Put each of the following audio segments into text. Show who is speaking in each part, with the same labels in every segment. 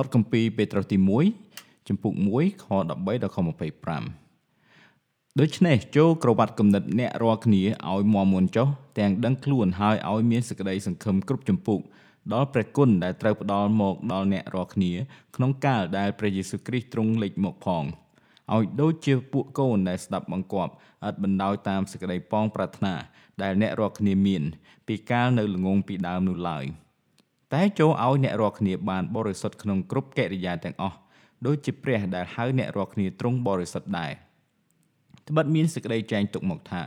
Speaker 1: បទគម្ពីរពេត្រុសទី1ចំពុក1ខ13ដល់ខ25ដូច្នេះចូលក្រវ៉ាត់គំនិតអ្នករាល់គ្នាឲ្យមមមុនចុះទាំងដឹងខ្លួនហើយឲ្យមានសេចក្តីសង្ឃឹមគ្រប់ចម្ពោះដល់ព្រះគុណដែលត្រូវផ្ដល់មកដល់អ្នករាល់គ្នាក្នុងកាលដែលព្រះយេស៊ូវគ្រីស្ទទ្រង់លេចមកផងឲ្យដូចជាពួកកូនដែលស្ដាប់បង្គាប់ឥតបណ្ដោយតាមសេចក្តីប៉ងប្រាថ្នាដែលអ្នករាល់គ្នាមាន ពីកាលនៅល្ងងពីដើមនោះឡើយ។ តែចូលឲ្យអ្នករាល់គ្នាបានបរិសុទ្ធក្នុងគ្រប់កិរិយាទាំងអស់ដូចជាព្រះដែលហៅអ្នករាល់គ្នាទ្រង់បរិសុទ្ធដែរត្បិតមានសេចក្តីចែងទុកមកថា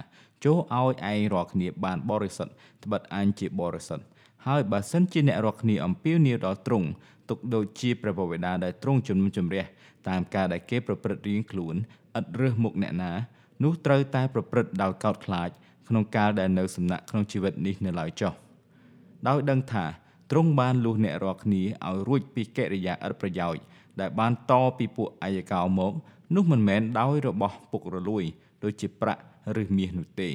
Speaker 1: ចូលឲ្យឯងរាល់គ្នាបានបរិសុទ្ធត្បិតអញជាបរិសុទ្ធហើយបើសិនជាអ្នករាល់គ្នាអំពាវនាវដល់ទ្រង់ទុកដូចជាព្រះបវេដាដែលទ្រង់ជំនុំជម្រះតាមការដែលគេប្រព្រឹត្តរៀងខ្លួនឥតរើសមុខអ្នកណានោះត្រូវតែប្រព្រឹត្តដោយកោតខ្លាចក្នុងកាលដែលនៅសំណាក់ក្នុងជីវិតនេះនៅឡើយចុះដោយដឹងថា ទ្រង់បានលុះអ្នករាល់គ្នាឲ្យរួចពីកិរិយាឥតប្រយោជន៍ដែលបានតពីពួកអាយកោមកនោះមិនមែនដោយរបស់ពុករលួយដូចជាប្រាក់ឬមាសនោះទេ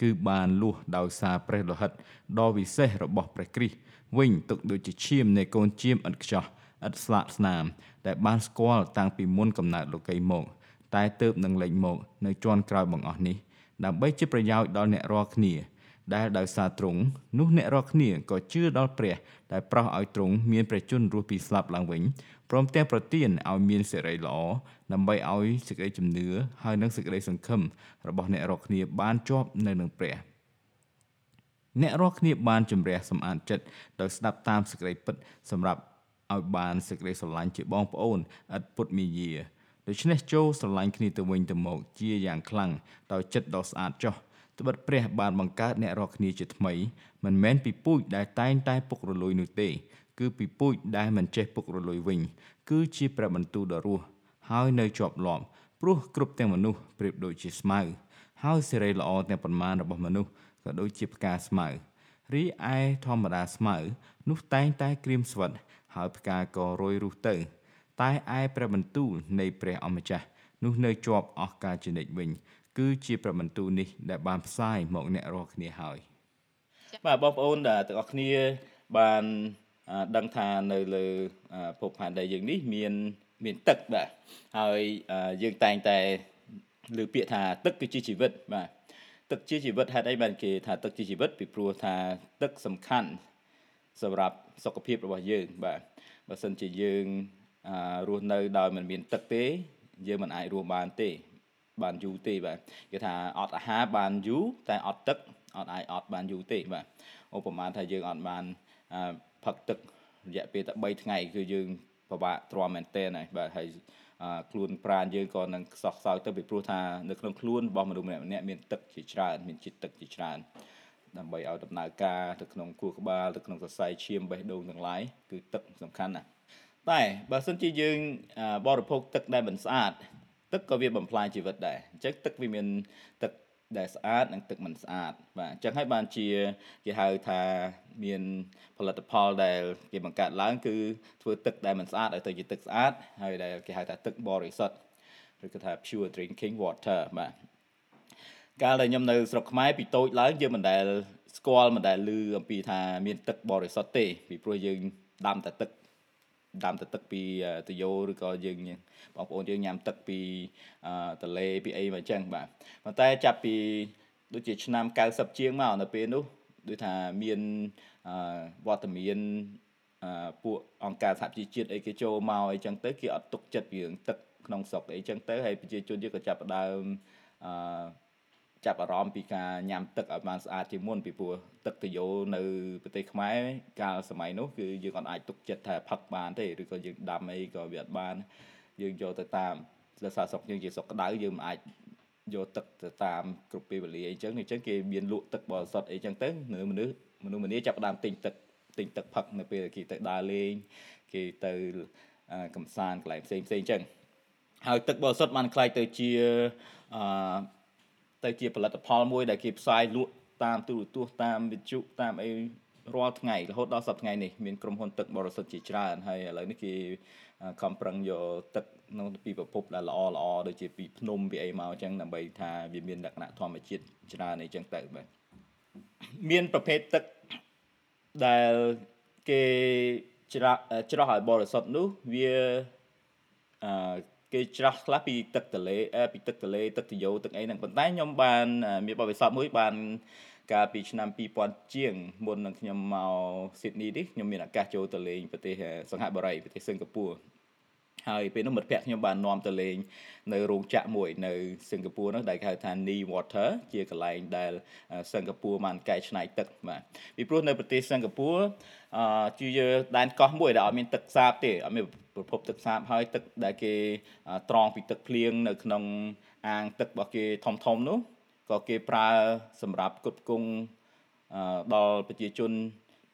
Speaker 1: គឺបានលួសដោយសារព្រះលោហិតដ៏វិសេសរបស់ព្រះគ្រីស្ទវិញទុកដូចជាឈាមនៃកូនជៀមឥតខ្ចោះឥតស្លាកស្នាមដែលបានស្គាល់តាំងពីមុនកំណើតលោកីមកតែទៅបនឹងលេចមកនៅជាន់ក្រោយបង្អស់នេះដើម្បីជាប្រយោជន៍ដល់អ្នករាល់គ្នា ដែលដោយសារទ្រង់នោះអ្នករាល់គ្នាក៏ជឿដល់ព្រះដែលប្រោសឲ្យទ្រង់មានព្រះជន្មរស់ពីស្លាប់ឡើងវិញព្រមទាំងប្រទានឲ្យមានសេរីល្អដើម្បីឲ្យសេចក្តីជំនឿហើយនិងសេចក្តីសង្ឃឹមរបស់អ្នករាល់គ្នាបានជាប់នៅនឹងព្រះអ្នករាល់គ្នាបានជំរះសម្អាតចិត្តដោយស្ដាប់តាមសេចក្តីពិតសម្រាប់ឲ្យបានសេចក្តីស្រឡាញ់ជាបងប្អូនឥតពុតមាយាដូច្នេះចូលស្រឡាញ់គ្នាទៅវិញទៅមកជាយ៉ាងខ្លាំងដោយចិត្តដ៏ស្អាតចុះ ត្បិតព្រះបានបង្កើតអ្នករាល់គ្នាជាថ្មីមិនមែនពីពូជដែលតែងតែពុករលួយនោះទេ គឺពីពូជដែលមិនចេះពុករលួយវិញ គឺជាព្រះបន្ទូលដ៏រស់ហើយនៅជាប់លាប់ព្រោះគ្រប់ទាំងមនុស្សប្រៀបដូចជាស្មៅហើយសេរីល្អទាំងប៉ុន្មានរបស់មនុស្សក៏ដូចជាផ្កាស្មៅរីឯធម្មតាស្មៅនោះតែងតែក្រៀមស្វិតហើយផ្កាក៏រយរុះទៅ តែឯព្រះបន្ទូលនៃព្រះអម្ចាស់នោះនៅជាប់អស់កលជានិច្ចវិញ គឺជាប្របន្ទូនេះដែលបានផ្សាយមកអ្នករាល់គ្នាហើយបាទបងប្អូនទាំងអស់គ្នាបានដឹងថានៅលើភពផែនដីយើងនេះមានមានទឹកបាទហើយយើងតែងតែលើពាក្យថាទឹកគឺជាជីវិតបាទទឹកជាជីវិតហេតុអីបានគេថាទឹកជាជីវិតពីព្រោះថាទឹកសំខាន់សម្រាប់សុខភាពរបស់យើងបាទបើសិនជាយើងរស់នៅដោយមិនមានទឹកទេយើងមិនអាចរស់បានទេ បានយូរទេបាទគេថាអត់អាហារបានយូរតែអត់ទឹកអត់អាចអត់បានយូរទេបាទឧបមាថាយើងអត់បានផឹកទឹករយៈពេលតែ3ថ្ងៃគឺយើងពិបាកទ្រាំមែនទែនហើយបាទហើយខ្លួនប្រាណយើងក៏នឹងខ្សោះខ្សោយទៅពីព្រោះថានៅក្នុងខ្លួនរបស់មនុស្សម្នាក់ម្នាក់មានទឹកជាច្រើនមានជាតិទឹកជាច្រើនដើម្បីឲ្យដំណើរការទៅក្នុងខួរក្បាលទៅក្នុងសរសៃឈាមបេះដូងទាំងឡាយគឺទឹកសំខាន់ណាស់តែបើសិនជាយើងបរិភោគទឹកដែលមិនស្អាត ទឹកក៏វាបំផ្លាញជីវិតដែរអញ្ចឹងទឹកវាមានទឹកដែលស្អាតនិងទឹកមិនស្អាតបាទអញ្ចឹងហើយបានជាគេហៅថាមានផលិតផលដែលគេបង្កើតឡើងគឺធ្វើទឹកដែលមិនស្អាតឲ្យទៅជាទឹកស្អាតហើយដែលគេហៅថាទឹកបរិសុទ្ធឬក៏ថា pure drinking water បាទកាលដែលខ្ញុំនៅស្រុកខ្មែរពីតូចឡើងយើងមិនដែលស្គាល់មិនដែលឮអំពីថាមានទឹកបរិសុទ្ធទេពីព្រោះយើងដាំតែទឹក ដាំតែទឹកពីតយោឬក៏យើងបងប្អូនយើងញ៉ាំទឹកពីទលេពីអីមកអញ្ចឹងបាទប៉ុន្តែចាប់ពីដូចជាឆ្នាំ90ជាងមកនៅពេលនោះដូចថាមានវត្តមានពួកអង្គការសហជីវជាតិអីគេចូលមកអីចឹងទៅគេអត់ទុកចិត្តរឿងទឹកក្នុងស្រុកអីចឹងទៅហើយប្រជាជនយើងក៏ចាប់ផ្ដើមអឺ ចាប់អារម្មណ៍ពីការញ៉ាំទឹកឲ្យបានស្អាតជាមុនពីព្រោះទឹកតយោនៅប្រទេសខ្មែរកាលសម័យនោះគឺយើងអត់អាចទុកចិត្តថាផឹកបានទេឬក៏យើងដាំអីក៏វាអត់បានយើងយកទៅតាមដោយសារស្រុកយើងជាស្រុកក្តៅយើងមិនអាចយកទឹកទៅតាមគ្រប់ពេលវេលាអីចឹងអញ្ចឹងគេមានលក់ទឹកបរិសុទ្ធអីចឹងទៅនៅមនុស្សមនុស្សម្នាចាប់ដើមទិញទឹកទិញទឹកផឹកនៅពេលគេទៅដើរលេងគេទៅកំសាន្តកន្លែងផ្សេងផ្សេងចឹងហើយទឹកបរិសុទ្ធបានខ្លាយទៅជាអឺ ទៅជាផលិតផលមួយដែលគេផ្សាយលក់តាមទូរទស្សន៍តាមវិទ្យុតាមអីរាល់ថ្ងៃរហូតដល់សប្តាហ៍ថ្ងៃនេះមានក្រុមហ៊ុនទឹកបរិសុទ្ធជាច្រើនហើយឥឡូវនេះគេខំប្រឹងយកទឹកនៅពីប្រភពដែលល្អល្អដូចជាពីភ្នំពីអីមកអញ្ចឹងដើម្បីថាវាមានលក្ខណៈធម្មជាតិច្រើនអីចឹងទៅបាទមានប្រភេទទឹកដែលគេច្រោះច្រោះឲ្យបរិសុទ្ធនោះវាអឺ គេច្រោះខ្លះពីទឹកទន្លេពីទឹកទន្លេទឹកទយោទឹកអីហ្នឹងប៉ុន្តែខ្ញុំបានមានបទពិសោធន៍មួយបានកាលពីឆ្នាំ2000ជាងមុននឹងខ្ញុំមកស៊ីដនីនេះខ្ញុំមានឱកាសចូលទៅលេងប្រទេសសង្ហបុរីប្រទេសសិង្ហបុរី ហើយពេលនោះមិត្តភក្តិខ្ញុំបាននាំទៅលេងនៅរោងចក្រមួយនៅសិង្ហបុរីនោះដែលគេហៅថា Knee Water ជាកន្លែងដែលសិង្ហបុរីបានកែច្នៃទឹកបាទពីព្រោះនៅប្រទេសសិង្ហបុរីអឺជាដែនកោះមួយដែលអត់មានទឹកសាបទេអត់មានប្រភពទឹកសាបហើយទឹកដែលគេត្រងពីទឹកភ្លៀងនៅក្នុងអាងទឹករបស់គេធំធំនោះក៏គេប្រើសម្រាប់គ្រប់គង់ដល់ប្រជាជន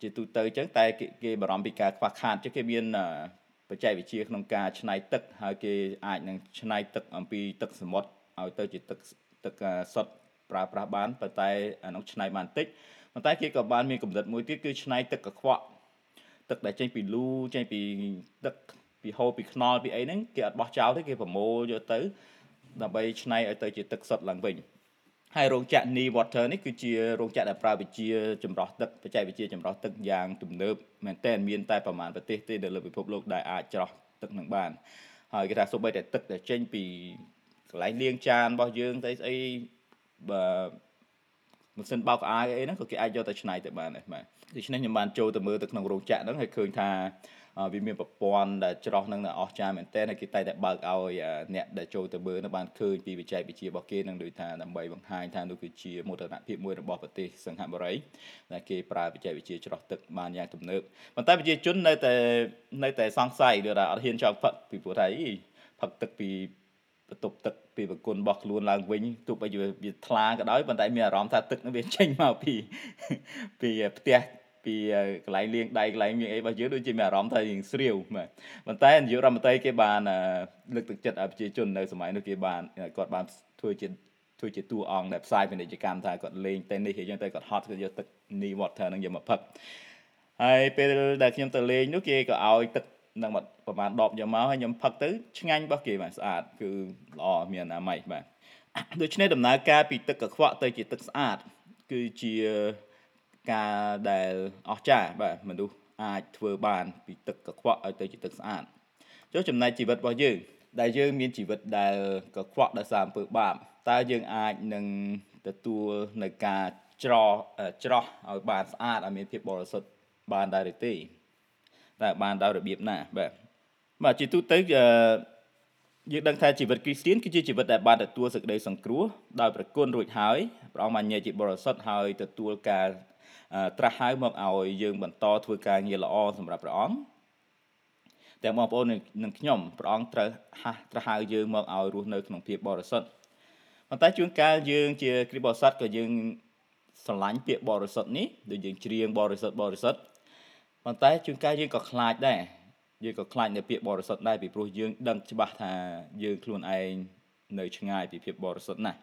Speaker 1: ជាទូទៅអញ្ចឹងតែគេបារម្ភពីការខ្វះខាតអញ្ចឹងគេមាន បច្ចេកវិទ្យាក្នុងការច្នៃទឹកហើយគេអាចនឹងច្នៃទឹកអំពីទឹកសមុទ្រឲ្យទៅជាទឹកទឹកសុទ្ធប្រើប្រាស់បានប៉ុន្តែអានោះច្នៃបានតិចប៉ុន្តែគេក៏បានមានកម្រិតមួយទៀតគឺច្នៃទឹកកខ្វក់ទឹកដែលចេញពីលូចេញពីទឹកពីហូរពីខ្នល់ពីអីហ្នឹងគេអត់បោះចោលទេគេប្រមូលយកទៅដើម្បីច្នៃឲ្យទៅជាទឹកសុទ្ធឡើងវិញ ហើយរោងចក្រ Ni Water នេះគឺជារោងចក្រដែលប្រើវិជាចម្រោះទឹកបច្ចេកវិទ្យាចម្រោះទឹកយ៉ាងទំនើបមែនទែនមានតែប្រមាណប្រទេសទេនៅលើពិភពលោកដែលអាចច្រោះទឹកនឹងបានហើយគេថាសូម្បីតែទឹកដែលចេញពីកន្លែងលាងចានរបស់យើងស្អីស្អីបើម៉ាស៊ីនបោកអាយអីហ្នឹងក៏គេអាចយកទៅឆ្នៃទៅបានដែរបាទដូច្នេះខ្ញុំបានចូលទៅមើលទៅក្នុងរោងចក្រហ្នឹងហើយឃើញថា វាមានប្រព័ន្ធដែលច្រោះនឹងអស្ចារ្យមែនទែនហើយគេតែតែបើកឲ្យអ្នកដែលចូលទៅមើលនោះបានឃើញពីវិច័យវិទ្យារបស់គេនឹងដូចថាដើម្បីបង្ហាញថានោះគឺជាមោទនភាពមួយរបស់ប្រទេសសិង្ហបុរីដែលគេប្រើវិច័យវិទ្យាច្រោះទឹកបានយ៉ាងទំនើបប៉ុន្តែប្រជាជននៅតែនៅតែសង្ស័យឬថាអត់ហ៊ានចង់ផឹកពីព្រោះថាអីផឹកទឹកពីបន្ទប់ទឹកពីប្រគុណរបស់ខ្លួនឡើងវិញទោះបីជាវាថ្លាក៏ដោយប៉ុន្តែមានអារម្មណ៍ថាទឹកនឹងវាចេញមកពីពីផ្ទះ ពីកន្លែងលាងដៃកន្លែងមានអីរបស់យើងដូចជាមានអារម្មណ៍ថាយើងស្រាវបាទប៉ុន្តែនាយករដ្ឋមន្ត្រីគេបានលើកទឹកចិត្តឲ្យប្រជាជននៅសម័យនោះគេបានគាត់បានធ្វើជាធ្វើជាតួអង្គដែលផ្សាយពាណិជ្ជកម្មថាគាត់លេងតែនេះអញ្ចឹងទៅគាត់ហត់គាត់យកទឹក Knee Water នឹងយកមកផឹកហើយពេលដែលខ្ញុំទៅលេងនោះគេក៏ឲ្យទឹកនឹងប្រហែល10យកមកហើយខ្ញុំផឹកទៅឆ្ងាញ់របស់គេបាទស្អាតគឺល្អមានអនាម័យបាទដូច្នេះដំណើរការពីទឹកកខ្វក់ទៅជាទឹកស្អាតគឺជា ការដែលអស្ចារ្យបាទមនុស្សអាចធ្វើបានពីទឹកកខ្វក់ឲ្យទៅជាទឹកស្អាតចុះចំណែកជីវិតរបស់យើង ដែលយើងមានជីវិតដែលកខ្វក់ដោយសារអំពើបាបតើយើងអាចនឹងទទួលនៅការច្រោះច្រោះឲ្យបានស្អាតឲ្យមានភាពបរិសុទ្ធបានដែរឬទេតែបានដោយរបៀបណាបាទបាទជាទូទៅយើងដឹងថាជីវិតគ្រីស្ទៀនគឺជាជីវិតដែលបានទទួលសេចក្តីសង្គ្រោះដោយប្រគុណរួចហើយព្រះអង្គបានញែកជាបរិសុទ្ធហើយទទួលការ ត្រាស់ហៅមកឲ្យយើងបន្តធ្វើការងារល្អសម្រាប់ព្រះអង្គទាំងបងប្អូននិងខ្ញុំព្រះអង្គត្រូវហាស់ត្រាស់ហៅយើងមកឲ្យរស់នៅក្នុងភាពបរិសុទ្ធប៉ុន្តែជួនកាលយើងជាគ្រីស្ទបរិស័ទក៏យើងស្រឡាញ់ពាក្យបរិសុទ្ធនេះដូចយើងច្រៀងបរិសុទ្ធបរិសុទ្ធប៉ុន្តែជួនកាលយើងក៏ខ្លាចដែរយើងក៏ខ្លាចនៅពាក្យបរិសុទ្ធដែរពីព្រោះយើងដឹងច្បាស់ថាយើងខ្លួនឯងនៅឆ្ងាយពីភាពបរិសុទ្ធណាស់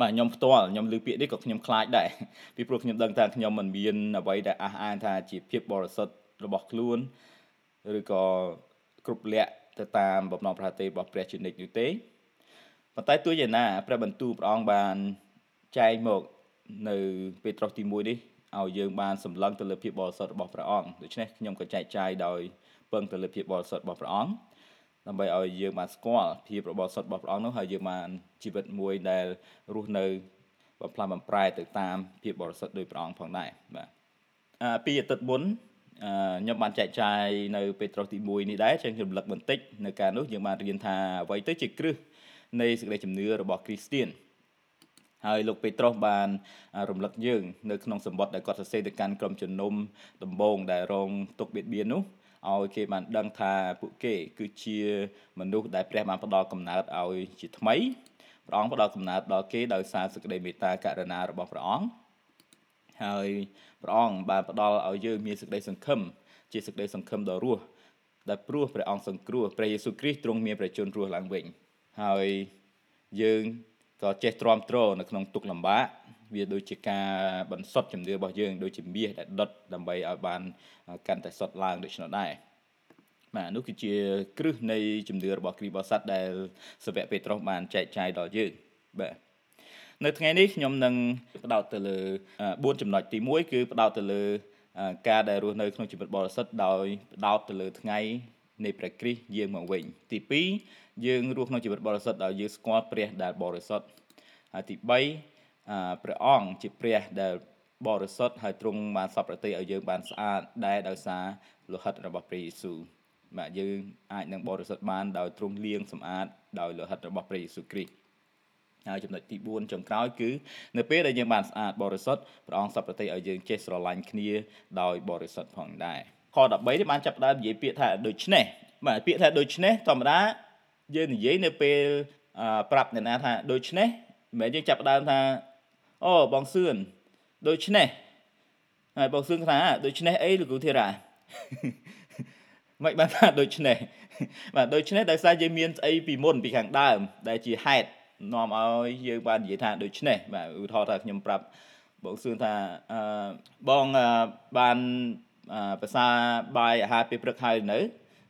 Speaker 1: បាទខ្ញុំផ្ទាល់ខ្ញុំឮពាក្យនេះក៏ខ្ញុំខ្លាចដែរពីព្រោះខ្ញុំដឹងថាខ្ញុំមិនមានអ្វីដែលអះអាងថាជាភាពបរិសុទ្ធរបស់ខ្លួនឬក៏គ្រប់លក្ខទៅតាមបំណងប្រាថ្នារបស់ព្រះជានិច្ចនោះទេប៉ុន្តែទោះយ៉ាងណាព្រះបន្ទូលព្រះអង្គបានចែងមកនៅពេត្រុសទី1នេះឲ្យយើងបានសម្លឹងទៅលើភាពបរិសុទ្ធរបស់ព្រះអង្គដូច្នេះខ្ញុំក៏ចែកចាយដោយពឹងទៅលើភាពបរិសុទ្ធរបស់ព្រះអង្គដើម្បីឲ្យយើងបានស្គាល់ភាពរបស់សុទ្ធរបស់ព្រះអង្គនោះហើយយើងបាន ជីវិតមួយដែលរស់នៅបំផ្លាស់បំប្រែទៅតាមភាពបរិសុទ្ធដោយព្រះអង្គផងដែរបាទអាពីអាទិត្យមុនខ្ញុំបានចែកចាយនៅពេត្រុសទី1នេះដែរចឹងខ្ញុំរំលឹកបន្តិចនៅការនោះយើងបានរៀនថាអ្វីទៅជាគ្រឹះនៃសេចក្តីជំនឿរបស់គ្រីស្ទៀនហើយលោកពេត្រុសបានរំលឹកយើងនៅក្នុងសម្បត្តិដែលគាត់សរសេរទៅកាន់ក្រុមជំនុំដំបងដែលរងទុកបៀតបៀននោះឲ្យគេបានដឹងថាពួកគេគឺជាមនុស្សដែលព្រះបានផ្ដល់កំណើតឲ្យជាថ្មី ព្រះអង្គផ្ដល់កំណើតដល់គេដោយសារសេចក្តីមេត្តាករុណារបស់ព្រះអង្គហើយព្រះអង្គបានផ្ដល់ឲ្យយើងមានសេចក្តីសង្ឃឹមជាសេចក្តីសង្ឃឹមដ៏រស់ដែលព្រោះព្រះអង្គសង្គ្រោះព្រះយេស៊ូវគ្រីស្ទទ្រង់មានព្រះជន្មរស់ឡើងវិញហើយយើងក៏ចេះទ្រាំទ្រនៅក្នុងទុក្ខលំបាកវាដូចជាការបន្សុទ្ធជំនឿរបស់យើងដូចជាមាសដែលដុតដើម្បីឲ្យបានកាន់តែសុទ្ធឡើងដូច្នោះដែរ បាទនោះគឺជាគ្រឹះនៃជំនឿរបស់គ្រីស្ទបរិស័ទដែលសាវកពេត្រុសបានចែកចាយដល់យើងបាទនៅថ្ងៃនេះខ្ញុំនឹងផ្ដោតទៅលើ4ចំណុចទី1គឺផ្ដោតទៅលើការដែលរស់នៅក្នុងជីវិតបរិសុទ្ធដោយផ្ដោតទៅលើថ្ងៃនៃព្រះគ្រីស្ទយើងមកវិញទី2យើងរស់ក្នុងជីវិតបរិសុទ្ធដោយយើងស្គាល់ព្រះដែលបរិសុទ្ធហើយទី3ព្រះអង្គជាព្រះដែលបរិសុទ្ធហើយទ្រង់បានសពប្រតិឲ្យយើងបានស្អាតដែលដោយសារលោហិតរបស់ព្រះយេស៊ូវ បាទយើងអាចនឹងបរិសុទ្ធបានដោយទ្រង់លាងសម្អាតដោយលោហិតរបស់ព្រះយេស៊ូវគ្រីស្ទហើយចំណុចទី4ចុងក្រោយគឺនៅពេលដែលយើងបានស្អាតបរិសុទ្ធព្រះអង្គសពប្រតិឲ្យយើងចេះស្រឡាញ់គ្នាដោយបរិសុទ្ធផងដែរខ13នេះបានចាប់ផ្ដើមនិយាយពាក្យថាដូច្នេះបាទពាក្យថាដូច្នេះធម្មតាយើងនិយាយនៅពេលប្រាប់អ្នកណាថាដូច្នេះមិនមែនយើងចាប់ផ្ដើមថាអូបងសឿនដូច្នេះហើយបងសឿនថាដូច្នេះអីលោកគ្រូធីរ៉ា មិនបានថាដូច្នេះបាទដូច្នេះដោយសារយើងមានស្អីពីមុនពីខាងដើម ដែលជាហេតុនាំឲ្យយើងបាននិយាយថាដូច្នេះបាទឧទាហរណ៍ថាខ្ញុំប្រាប់បងសឿនថាអឺបងបានភាសាបាយអាហារពេលព្រឹកហើយនៅ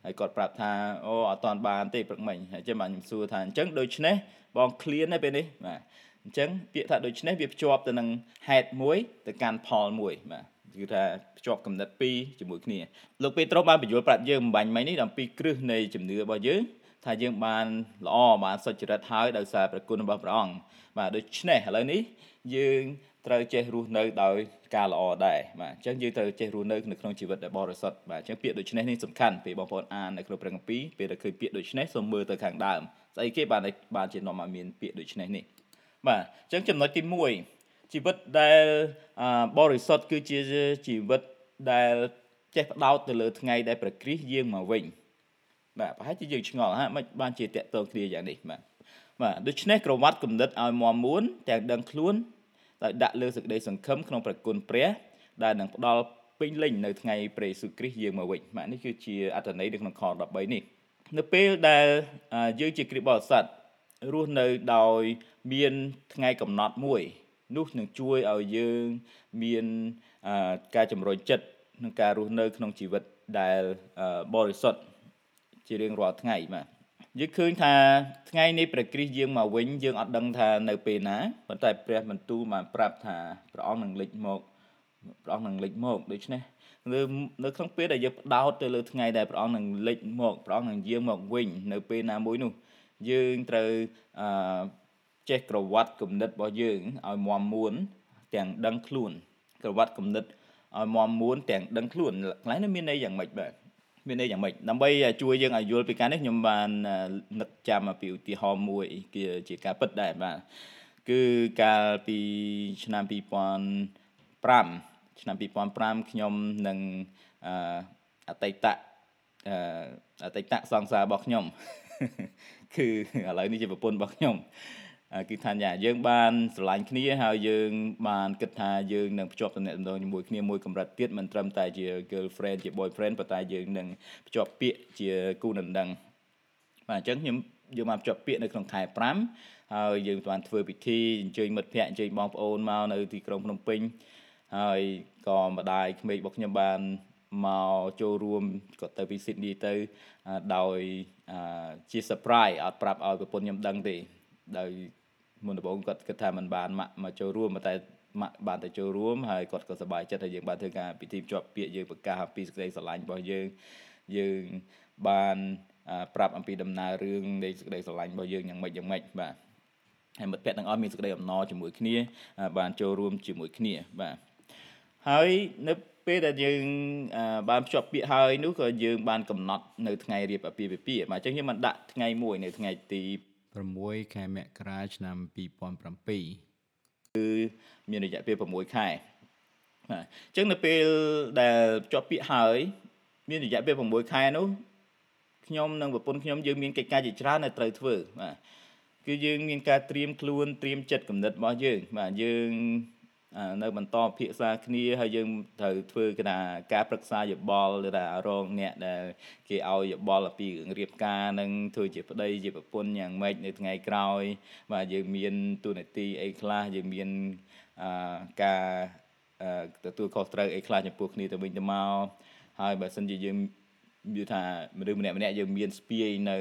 Speaker 1: ហើយគាត់ប្រាប់ថាអូអត់តាន់បានទេព្រឹកមិញហើយចឹងបាទខ្ញុំសួរថាអញ្ចឹងដូច្នេះបងឃ្លានទេពេលនេះបាទអញ្ចឹងពាក្យថាដូច្នេះវាភ្ជាប់ទៅនឹងហេតុមួយទៅកាន់ផលមួយបាទ គឺថាភ្ជាប់កំណត់ពីរជាមួយគ្នាលោកពេត្រុសបានបញ្យល់ប្រាប់យើងបំបញ្ញមិញនេះអំពីគ្រឹះនៃជំនឿរបស់យើងថាយើងបានល្អបានសុចរិតហើយដោយសារប្រគុណរបស់ព្រះអង្គបាទដូច្នេះឥឡូវនេះយើងត្រូវចេះរស់នៅដោយការល្អដែរបាទអញ្ចឹងយើងត្រូវចេះរស់នៅនៅក្នុងជីវិតដែលបរិសុទ្ធបាទអញ្ចឹងពាក្យដូច្នេះនេះសំខាន់ពេលបងប្អូនអាននៅក្នុងព្រះគម្ពីរពេលដែលឃើញពាក្យដូច្នេះសូមមើលទៅខាងដើមស្អីគេបានបានជានាំឲ្យមានពាក្យដូច្នេះនេះបាទអញ្ចឹងចំណុចទី1 ជីវិតដែលបរិសុទ្ធគឺជាជីវិតដែលចេះផ្ដោតទៅលើថ្ងៃដែលព្រះគ្រីស្ទយាងមកវិញបាទប្រហែលជាយើងឆ្ងល់ហ่าមិនបានជាតកតងគ្នាយ៉ាងនេះបាទបាទដូច្នេះក្រវ៉ាត់គំនិតឲ្យមមួនទាំងដឹងខ្លួនដោយដាក់លើសេចក្តីសង្ឃឹមក្នុងព្រះគុណព្រះ ដែលនឹងផ្ដល់ពេញលេញនៅថ្ងៃព្រះយេស៊ូវគ្រីស្ទយើងមកវិញបាទនេះគឺជាអត្ថន័យនៅក្នុងខ13នេះនៅពេលដែលយើងជាគ្រីស្ទបរិស័ទរស់នៅដោយមានថ្ងៃកំណត់មួយ នោះនឹងជួយឲ្យយើងមានការចម្រុញចិត្តក្នុងការរស់នៅ ក្នុងជីវិតដែលបរិសុទ្ធជារៀងរាល់ថ្ងៃបាទយើងឃើញថាថ្ងៃនេះព្រះគ្រីស្ទយើងមកវិញយើងអត់ដឹងថានៅពេលណាប៉ុន្តែព្រះបន្ទូលបានប្រាប់ថាព្រះអង្គនឹងលេចមកព្រះអង្គនឹងលេចមកដូច្នេះនៅនៅក្នុងពេលដែលយើងផ្ដោតទៅលើថ្ងៃដែលព្រះអង្គនឹងលេចមកព្រះអង្គនឹងយាងមកវិញនៅពេលណាមួយនោះយើងត្រូវអឺ ចេះក្រវ៉ាត់គំនិតរបស់យើងឲ្យមមមួនទាំងដឹងខ្លួនក្រវ៉ាត់គំនិតឲ្យមមមួនទាំងដឹងខ្លួនកន្លែងនេះមានន័យយ៉ាងម៉េចបាទមានន័យយ៉ាងម៉េចដើម្បីជួយយើងឲ្យយល់ពីការនេះខ្ញុំបាននឹកចាំពីឧទាហរណ៍មួយគឺជាការពិតដែរបាទគឺកាលពីឆ្នាំ2005ឆ្នាំ2005ខ្ញុំនឹងអតីតអតីតសង្សាររបស់ខ្ញុំ គឺឥឡូវនេះជាប្រពន្ធរបស់ខ្ញុំ គឺថាយ៉ាយើងបានស្រឡាញ់គ្នាហើយយើងបានគិតថាយើងនឹងភ្ជាប់ទំនាក់ទំនងជាមួយគ្នាមួយកម្រិតទៀតមិនត្រឹមតែជា girlfriend ជា boyfriend ប៉ុន្តែយើងនឹងភ្ជាប់ពាក្យជាគូដណ្ដឹងបាទអញ្ចឹងខ្ញុំយើងបានភ្ជាប់ពាក្យនៅក្នុងខែ5ហើយយើងបានធ្វើពិធីអញ្ជើញមិត្តភ័ក្តិអញ្ជើញបងប្អូនមកនៅទីក្រុងភ្នំពេញហើយក៏ម្ដាយក្មេករបស់ខ្ញុំបានមកចូលរួមគាត់ទៅពីស៊ីដនីទៅដោយជា surprise អត់ប្រាប់ឲ្យប្រពន្ធខ្ញុំដឹងទេដោយ មុនដំបូងគាត់គិតថាมันបានមកមកចូលរួមតែម៉ាក់បានទៅចូលរួមហើយគាត់ក៏សប្បាយចិត្តហើយយើងបានធ្វើការពិធីភ្ជាប់ពាក្យយើងប្រកាសអំពីសេចក្តីស្រឡាញ់របស់យើងយើងបានប្រាប់អំពីដំណើររឿងនៃសេចក្តីស្រឡាញ់របស់យើងយ៉ាងម៉េចយ៉ាងម៉េចបាទហើយមិត្តភ័ក្តិទាំងអស់មានសេចក្តីអំណរជាមួយគ្នា បានចូលរួមជាមួយគ្នាបាទហើយនៅពេលដែលយើងបានភ្ជាប់ពាក្យហើយនោះក៏យើងបានកំណត់នៅថ្ងៃរៀបអាពាហ៍ពិពាហ៍បាទអញ្ចឹងខ្ញុំបានដាក់ថ្ងៃមួយនៅថ្ងៃទី
Speaker 2: 6ខែមករាឆ្នាំ2007
Speaker 1: គឺមានរយៈពេល6ខែបាទអញ្ចឹងនៅពេលដែលជាប់ពាក្យហើយ មានរយៈពេល6ខែនោះខ្ញុំនិងប្រពន្ធខ្ញុំយើងមានកិច្ចការជាច្រើនដែលត្រូវធ្វើបាទគឺយើងមានការត្រៀមខ្លួនត្រៀមចិត្តគំនិតរបស់យើងបាទយើង នៅបន្តពិភាក្សាគ្នាហើយយើងត្រូវធ្វើគេថាការប្រឹក្សាយោបល់ឬថារងអ្នកដែលគេឲ្យយោបល់អំពីរឿងរៀបការនឹងធ្វើជាប្តីជាប្រពន្ធយ៉ាងម៉េចនៅថ្ងៃក្រោយ បាទយើងមានទូនាទីអីខ្លះយើងមានការទទួលខុសត្រូវអីខ្លះចំពោះគ្នាទៅវិញទៅមកហើយបើសិនជាយើងនិយាយថាមនុស្សម្នាក់ម្នាក់យើងមានស្ពាយនៅ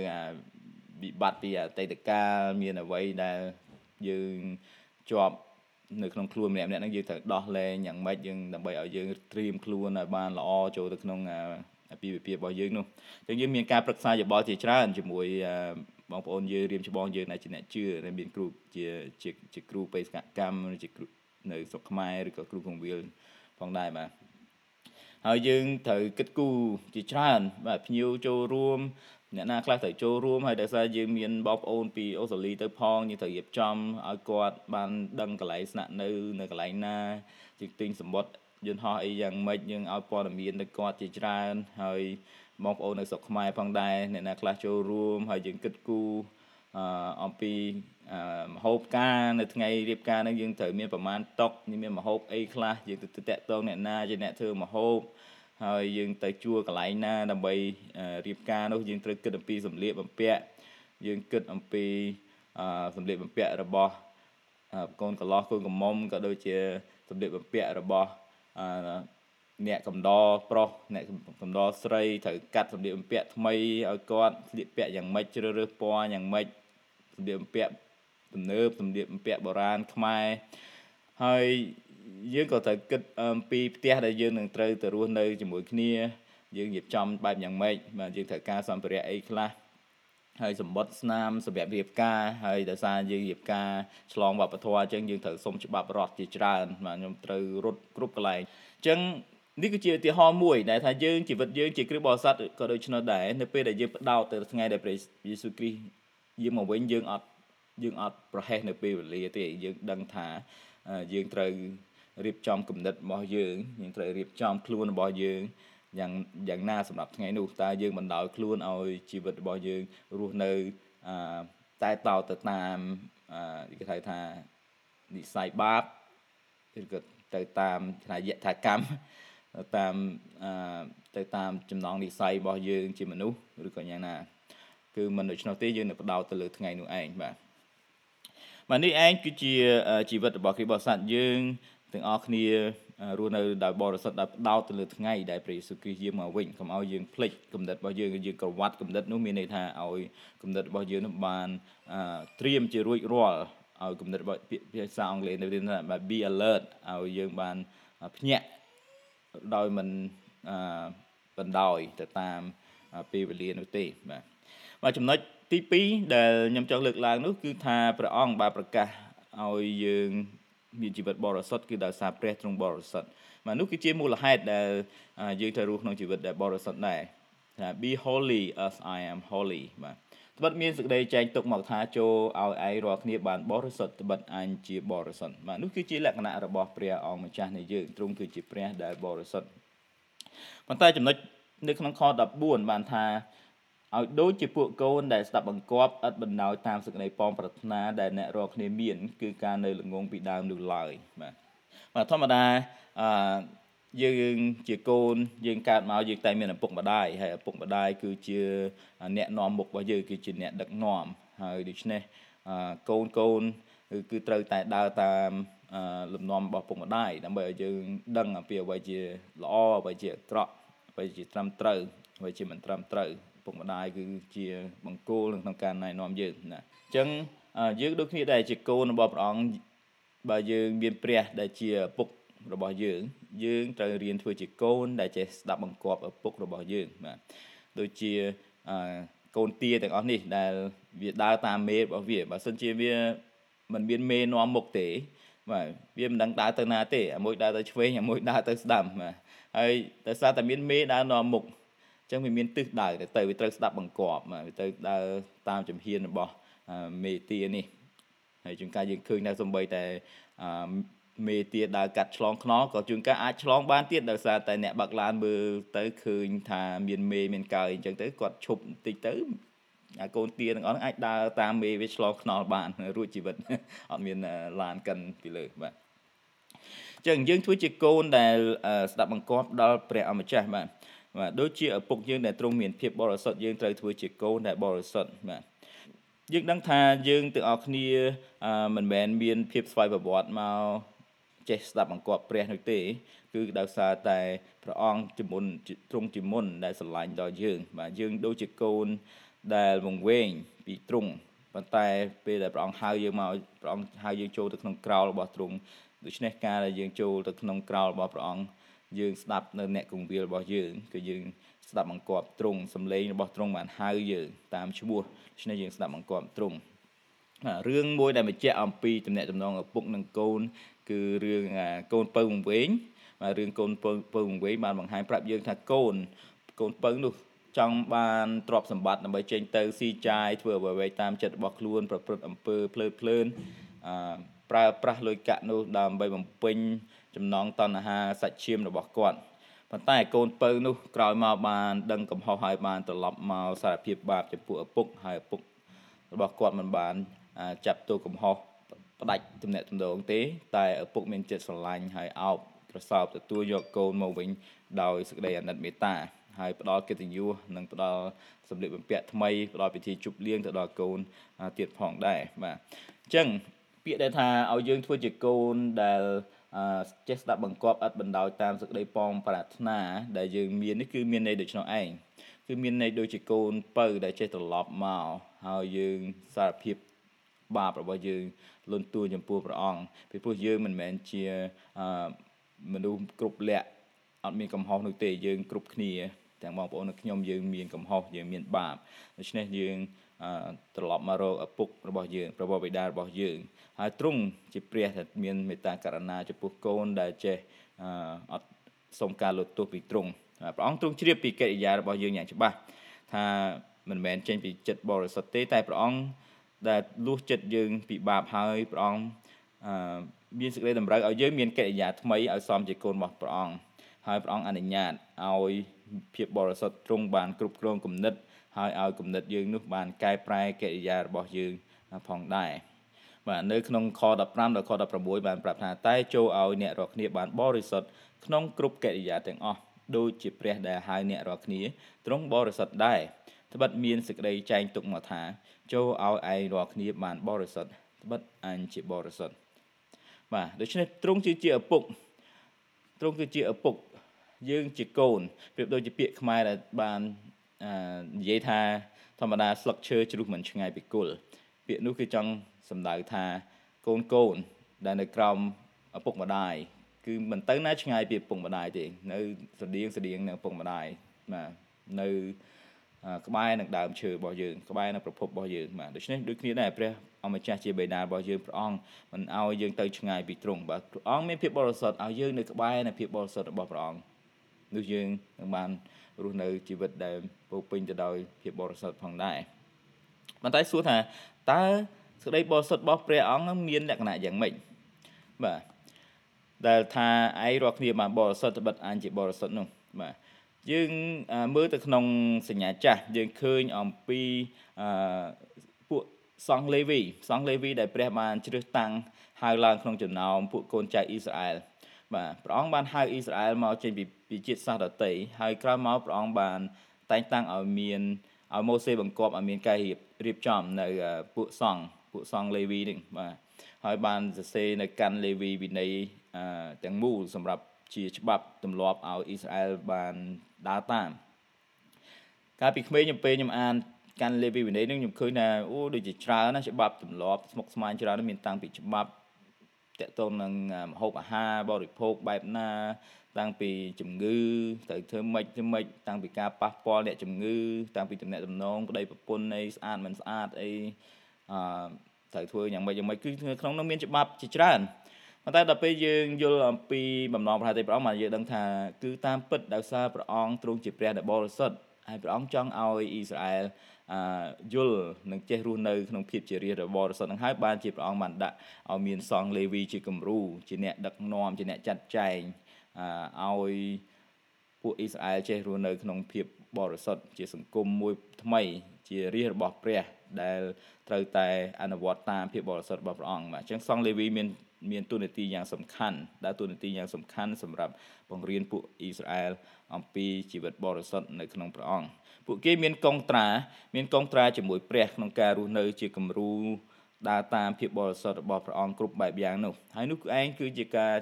Speaker 1: វិបត្តិពីអតីតកាលមានអ្វីដែលយើងជាប់ នៅក្នុងខ្លួនម្នាក់ម្នាក់ហ្នឹងយើងត្រូវដោះលែងយ៉ាងម៉េចយើងដើម្បីឲ្យយើងត្រៀមខ្លួនឲ្យបានល្អចូលទៅក្នុងអាពាហ៍ពិពាហ៍របស់យើងនោះអញ្ចឹងយើងមានការប្រឹក្សាយោបល់ជាច្រើនជាមួយបងប្អូនយើងរៀមច្បងយើងដែលជាអ្នកជឿដែលមានគ្រូជាជាជាគ្រូបេសកកម្មជាគ្រូនៅស្រុកខ្មែរឬក៏គ្រូកងវិលផងដែរបាទហើយយើងត្រូវគិតគូរជាច្រើនបាទភ្ញៀវចូលរួម អ្នកណាខ្លះត្រូវចូលរួមហើយដោយសារយើងមានបងប្អូនពីអូស្ត្រាលីទៅផងយើងត្រូវរៀបចំឲ្យគាត់បានដឹងកន្លែងស្នាក់នៅនៅកន្លែងណាជាងទិញសម្បត្តិយន្តហោះអីយ៉ាងម៉េចយើងឲ្យព័ត៌មានទៅគាត់ជាច្រើនហើយបងប្អូននៅស្រុកខ្មែរផងដែរអ្នកណាខ្លះចូលរួមហើយយើងគិតគូរអំពីមហូបការនៅថ្ងៃរៀបការហ្នឹងយើងត្រូវមានប្រមាណតុកមានមហូបអីខ្លះយើងទៅតាក់ទងអ្នកណាជាអ្នកធ្វើមហូប ហើយយើងទៅជួកន្លែងណាដើម្បីរៀបការនោះយើងត្រូវគិតអំពីសម្លៀកបំពាក់យើងគិតអំពីសម្លៀកបំពាក់របស់កូនកន្លោះកូនកំមុំក៏ដូចជាសម្លៀកបំពាក់របស់អ្នកកំដរប្រុសអ្នកកំដរស្រីត្រូវកាត់សម្លៀកបំពាក់ថ្មីឲ្យគាត់ស្លៀកពាក់យ៉ាងម៉េចជ្រើសរើសពណ៌យ៉ាងម៉េចសម្លៀកបំពាក់ទំនើបសម្លៀកបំពាក់បុរាណខ្មែរហើយ យើងក៏ត្រូវគិតអំពីផ្ទះដែលយើងនឹងត្រូវទៅរស់នៅជាមួយគ្នាយើងរៀបចំបែបយ៉ាងម៉េចបាទយើងត្រូវការសម្ភារៈអីខ្លះហើយសម្បត្តិស្នាមសម្រាប់រៀបការហើយដោយសារយើងរៀបការឆ្លងវប្បធម៌អញ្ចឹងយើងត្រូវសុំច្បាប់រដ្ឋជាច្រើនបាទខ្ញុំត្រូវរត់គ្រប់កន្លែងអញ្ចឹងនេះគឺជាឧទាហរណ៍មួយដែលថាយើងជីវិតយើងជាគ្រិស្តបរិស័ទក៏ដូចនោះដែរនៅពេលដែលយើងផ្ដោតទៅថ្ងៃដែលព្រះយេស៊ូវគ្រីស្ទយាងមកវិញយើងអត់យើងអត់ប្រហែសនៅពេលវេលាទេយើងដឹងថាយើងត្រូវ រៀបចំគំនិតរបស់យើងយើងត្រូវរៀបចំខ្លួនរបស់យើងយ៉ាងយ៉ាងណាសម្រាប់ថ្ងៃនោះតើយើងបណ្ដោយខ្លួនឲ្យជីវិតរបស់យើងរស់នៅអឺតែតោទៅតាមអឺគេហៅថានិស័យបាបឬក៏ទៅតាមថាយថាកម្មតាមអឺទៅតាមចំណងនិស័យរបស់យើងជាមនុស្សឬក៏យ៉ាងណា គឺមិនដូច្នោះទេយើងនឹងបដោតទៅលើថ្ងៃនោះឯងបាទបាទនេះឯងគឺជាជីវិតរបស់គ្រីស្ទបរិស័ទយើង ទាំងអស់គ្នារស់នៅដោយបរិសុទ្ធដោយផ្ដោតទៅលើថ្ងៃដែលព្រះយេស៊ូវគ្រីស្ទយាងមកវិញកុំឲ្យយើងភ្លេចគំនិតរបស់យើងយើងក្រវ៉ាត់គំនិតនោះមានន័យថាឲ្យគំនិតរបស់យើងនោះបានត្រៀមជារួចរាល់ឲ្យគំនិតរបស់ភាសាអង់គ្លេសនៅថា be alert ឲ្យយើងបានភ្ញាក់ដោយមិនបណ្ដោយទៅតាមពេលវេលានោះទេបាទបាទចំណុចទី2ដែលខ្ញុំចង់លើកឡើងនោះគឺថាព្រះអង្គបានប្រកាសឲ្យយើង មានជីវិតបរិសុទ្ធគឺដោយសារព្រះទ្រង់បរិសុទ្ធបាទនោះគឺជាមូលហេតុដែលយើងត្រូវរស់ក្នុងជីវិតដែលបរិសុទ្ធដែរថា be holy as I am holy បាទត្បិតមានសេចក្តីចែងទុកមកថាចូលឲ្យឯងរាល់គ្នាបានបរិសុទ្ធត្បិតអញជាបរិសុទ្ធបាទនោះគឺជាលក្ខណៈរបស់ព្រះអង្គម្ចាស់នៃយើងទ្រង់គឺជាព្រះដែលបរិសុទ្ធប៉ុន្តែចំណុចនៅក្នុងខ14បានថា ឲ្យដូចជាពួកកូនដែលស្ដាប់បង្គាប់ឥតបណ្ដោយតាមសេចក្តីប៉ងប្រាថ្នាដែលអ្នករាល់គ្នាមាន គឺការនៅល្ងងពីដើមនោះឡើយបាទបាទធម្មតាអឺយើងជាកូនយើងកើតមកយើងតែមានឪពុកម្ដាយហើយឪពុកម្ដាយគឺជាអ្នកនាំមុខរបស់យើងគឺជាអ្នកដឹកនាំហើយដូច្នេះកូនកូនគឺត្រូវតែដើរតាមលំនាំរបស់ពុកម្ដាយដើម្បីឲ្យយើងដឹងអំពីអ្វីជាល្អអ្វីជាអាក្រក់អ្វីជាត្រឹមត្រូវអ្វីជាមិនត្រឹមត្រូវ ពុកម្ដាយគឺជាបង្គោលក្នុងការណែនាំយើងណាអញ្ចឹងយើងដូចគ្នាដែរជាកូនរបស់ព្រះអង្គបើយើងមានព្រះដែលជាពុករបស់យើង យើងត្រូវរៀនធ្វើជាកូន ដែលចេះស្ដាប់បង្គាប់ឪពុករបស់យើងបាទដូចជាកូនទាទាំងអស់នេះដែលវាដើរតាមមេរបស់វាបើសិនជាវាមិនមានមេនាំមុខទេបាទវាមិនដឹងដើរទៅណាទេអាមួយដើរទៅឆ្វេងអាមួយដើរទៅស្ដាំបាទហើយតែសារតែមានមេដើរនាំមុខ ចឹងវាមានទិសដៅទៅវាត្រូវស្ដាប់បង្គាប់វាត្រូវដើរតាមជំហានរបស់មេទានេះហើយជួនកាលយើងឃើញថាសំបីតែមេទាដើរកាត់ឆ្លងខ្នល់ក៏ជួនកាលអាចឆ្លងបានទៀតដោយសារតែអ្នកបាក់ឡានមើលទៅឃើញថាមានមេមានកើអញ្ចឹងទៅគាត់ឈប់បន្តិចទៅអាកូនទាទាំងអស់អាចដើរតាមមេវាឆ្លងខ្នល់បានរួចជីវិតអត់មានឡានកិនពីលើបាទចឹងយើងធ្វើជាកូនដែលស្ដាប់បង្គាប់ដល់ព្រះអម្ចាស់បាទ បាទដូចជាឪពុកយើងដែលទ្រង់មានភាពបរិសុទ្ធយើងត្រូវធ្វើជាកូនដែលបរិសុទ្ធបាទយើងដឹងថាយើងទាំងអស់គ្នាមិនមែនមានភាពស្វ័យប្រវត្តិមកចេះស្ដាប់បង្គាប់ព្រះនោះទេ គឺដោយសារតែព្រះអង្គជាមុនទ្រង់ជាមុនដែលស្រឡាញ់ដល់យើង បាទយើងដូចជាកូនដែលវង្វេងពីទ្រង់ប៉ុន្តែពេលដែលព្រះអង្គហៅយើងមកព្រះអង្គហៅយើងចូលទៅក្នុងក្រោលរបស់ទ្រង់ដូច្នេះការដែលយើងចូលទៅក្នុងក្រោលរបស់ព្រះអង្គ យើងស្ដាប់នៅអ្នកគង្វាលរបស់យើងគឺយើងស្ដាប់បង្គាប់ទ្រង់សំឡេងរបស់ទ្រង់បានហៅយើងតាមឈ្មោះដូច្នេះយើងស្ដាប់បង្គាប់ទ្រង់រឿងមួយដែលបញ្ជាក់អំពីតំណែងតំណងឪពុកនិងកូន គឺរឿងកូនពៅវង្វេងបាទរឿងកូនពៅពៅវង្វេងបានបង្ហាញប្រាប់យើងថាកូនកូនពៅនោះចង់បានទ្រព្យសម្បត្តិដើម្បីចេញទៅស៊ីចាយធ្វើអ្វីៗតាមចិត្តរបស់ខ្លួន ប្រព្រឹត្តអំពើភ្លើតភ្លើនអឺ ប្រើប្រាស់លុយកាក់នោះដើម្បីបំពេញចំណងតណ្ហាសាច់ឈាមរបស់គាត់ប៉ុន្តែកូនពៅនោះក្រោយមកបានដឹងកំហុសហើយបានត្រឡប់មកសារភាពបាបចំពោះឪពុកហើយឪពុករបស់គាត់មិនបានចាប់ទោសកំហុសផ្ដាច់ទំនាក់ទំនងទេ តែឪពុកមានចិត្តស្រឡាញ់ហើយអោបប្រសើបទទួលយកកូនមកវិញដោយសេចក្តីអាណិតមេត្តាហើយផ្ដល់កិត្តិយសនិងផ្ដល់សម្លៀកបំពាក់ថ្មីផ្ដល់ពិធីជប់លៀងទៅដល់កូនទៀតផងដែរបាទអញ្ចឹង ពាក្យដែលថាឲ្យយើងធ្វើជាកូនដែលចេះស្ដាប់បង្គាប់ឥតបណ្ដោយតាមសេចក្តីប៉ងប្រាថ្នាដែលយើងមាននេះគឺមានន័យដូច្នោះឯងគឺមានន័យដូចជាកូនពៅដែលចេះត្រឡប់មកហើយយើងសារភាពបាបរបស់យើងលន់តួចំពោះព្រះអង្គពីព្រោះយើងមិនមែនជាមនុស្សគ្រប់លក្ខអត់មានកំហុសនោះទេយើងគ្រប់គ្នាទាំងបងប្អូននិងខ្ញុំយើងមានកំហុសយើងមានបាបដូច្នេះយើង ត្រឡប់មករកឪពុករបស់យើងព្រះបិតារបស់យើងហើយទ្រង់ជាព្រះដែលមានមេត្តាករុណាចំពោះកូនដែលចេះអត់សុំការលុតទោសពីទ្រង់ព្រះអង្គទ្រង់ជ្រាបពីកិរិយារបស់យើងយ៉ាងច្បាស់ថាមិនមែនចេញពីចិត្តបរិសុទ្ធទេតែព្រះអង្គដែលលួសចិត្តយើងពីបាបហើយព្រះអង្គអឺមានសេចក្តីតម្រូវឲ្យយើងមានកិរិយាថ្មីឲ្យសមជាកូនរបស់ព្រះអង្គហើយព្រះអង្គអនុញ្ញាតឲ្យភាពបរិសុទ្ធទ្រង់បានគ្រប់គ្រងគំនិត ហើយឲ្យគំនិតយើងនោះបានកែប្រែកិរិយារបស់យើងផងដែរបាទនៅក្នុងខ15ដល់ខ16បានប្រាប់ថាតែចូលឲ្យអ្នករាល់គ្នាបានបរិសុទ្ធក្នុងគ្រប់កិរិយាទាំងអស់ដូចជាព្រះដែលហៅអ្នករាល់គ្នាទ្រង់បរិសុទ្ធដែរត្បិតមានសេចក្តីចែងទុកមកថា ចូលឲ្យឯងរាល់គ្នាបានបរិសុទ្ធត្បិតអញជាបរិសុទ្ធបាទដូច្នេះទ្រង់គឺជាឪពុកទ្រង់គឺជាឪពុកយើងជាកូនប្រៀបដូចជាពាក្យខ្មែរដែលបាន និយាយថាធម្មតាស្លឹកឈើជ្រុះមិនឆ្ងាយពីគល់ពាក្យនោះគឺចង់សំដៅថាកូនកូនដែលនៅក្រោមឪពុកម្ដាយគឺមិនទៅណាឆ្ងាយពីឪពុកម្ដាយទេនៅស្តៀងស្តៀងនឹងឪពុកម្ដាយបាទនៅក្បែរនឹងដើមឈើរបស់យើងក្បែរនឹងប្រភពរបស់យើងបាទដូច្នេះដូចគ្នាដែរព្រះអម្ចាស់ជាបិតារបស់យើងព្រះអង្គមិនឲ្យយើងទៅឆ្ងាយពីទ្រង់បាទព្រះអង្គមានភាពបរិសុទ្ធឲ្យយើងនៅក្បែរនៃភាពបរិសុទ្ធរបស់ព្រះអង្គនោះយើងនឹងបាន រស់នៅជីវិតដែលពោពេញទៅដោយភាពបរិសុទ្ធផងដែរប៉ុន្តែសួរថាតើសេចក្តីបរិសុទ្ធរបស់ព្រះអង្គមានលក្ខណៈយ៉ាងម៉េចបាទដែលថាឯងរាល់គ្នាបានបរិសុទ្ធត្បិតអញជាបរិសុទ្ធនោះបាទយើងមើលទៅក្នុងសញ្ញាចាស់យើងឃើញអំពីអឺពួកសង្ឃលេវីសង្ឃលេវីដែលព្រះបានជ្រើសតាំងហៅឡើងក្នុងចំណោមពួកកូនចៅអ៊ីស្រាអែល បាទព្រះអង្គបានហៅអ៊ីស្រាអែលមកចេញពីពីជាតិសាសន៍ដទៃហើយក្រោយមកព្រះអង្គបានតែងតាំងឲ្យមានឲ្យម៉ូសេបង្គាប់ឲ្យមានការរៀបរៀបចំនៅពួកសង្ឃពួកសង្ឃលេវីនេះបាទហើយបានសរសេរនៅកាន់លេវីវិន័យទាំងមូលសម្រាប់ជាច្បាប់ទម្លាប់ឲ្យអ៊ីស្រាអែលបានដើរតាមកាលពីក្មេងខ្ញុំពេលខ្ញុំអានកាន់លេវីវិន័យនេះខ្ញុំឃើញថាអូដូចជាច្រើនណាច្បាប់ទម្លាប់ស្មុគស្មាញច្រើនមានតាំងពីច្បាប់ តកតងនឹងម្ហូបអាហារបរិភោគបែបណា តាំងពីជំងឺត្រូវធ្វើម៉េចធ្វើម៉េចតាំងពីការប៉ះពាល់អ្នកជំងឺ តាំងពីតំណែងតំណងប្តីប្រពន្ធអីស្អាតមិនស្អាតអីអឺត្រូវធ្វើយ៉ាងម៉េចយ៉ាងម៉េចគឺក្នុងនោះមានច្បាប់ជាច្រើនប៉ុន្តែដល់ពេលយើងយល់អំពីបំណងប្រាថ្នាព្រះអង្គមកយើងដឹងថាគឺតាមពិតដោយសារព្រះអង្គទ្រង់ជាព្រះដែលបរិសុទ្ធហើយព្រះអង្គចង់ឲ្យអ៊ីស្រាអែលអឺ យល់និងចេះរស់នៅក្នុងភាពជារាជរបស់បរិសុទ្ធនឹងហើយបានជាព្រះអង្គបានដាក់ឲ្យមានសង្ឃលេវីជាគំរូជាអ្នកដឹកនាំជាអ្នកចាត់ចែងអឺឲ្យពួកអ៊ីស្រាអែលចេះរស់នៅក្នុងភាពបរិសុទ្ធជាសង្គមមួយថ្មី ជារាជរបស់ព្រះដែលត្រូវតែអនុវត្តតាមភាពបរិសុទ្ធរបស់ព្រះអង្គបាទអញ្ចឹងសង្ឃលេវីមានមានទូនាទីយ៉ាងសំខាន់ដើរទូនាទីយ៉ាងសំខាន់សម្រាប់បង្រៀនពួកអ៊ីស្រាអែលអំពីជីវិតបរិសុទ្ធនៅក្នុងព្រះអង្គ ពួកគេមានកងត្រាមានកងត្រាជាមួយព្រះក្នុងការរស់នៅជាគំរូដើរតាមភាពបរិសុទ្ធរបស់ព្រះអង្គគ្រប់បែបយ៉ាងនោះហើយនោះឯងគឺជាការ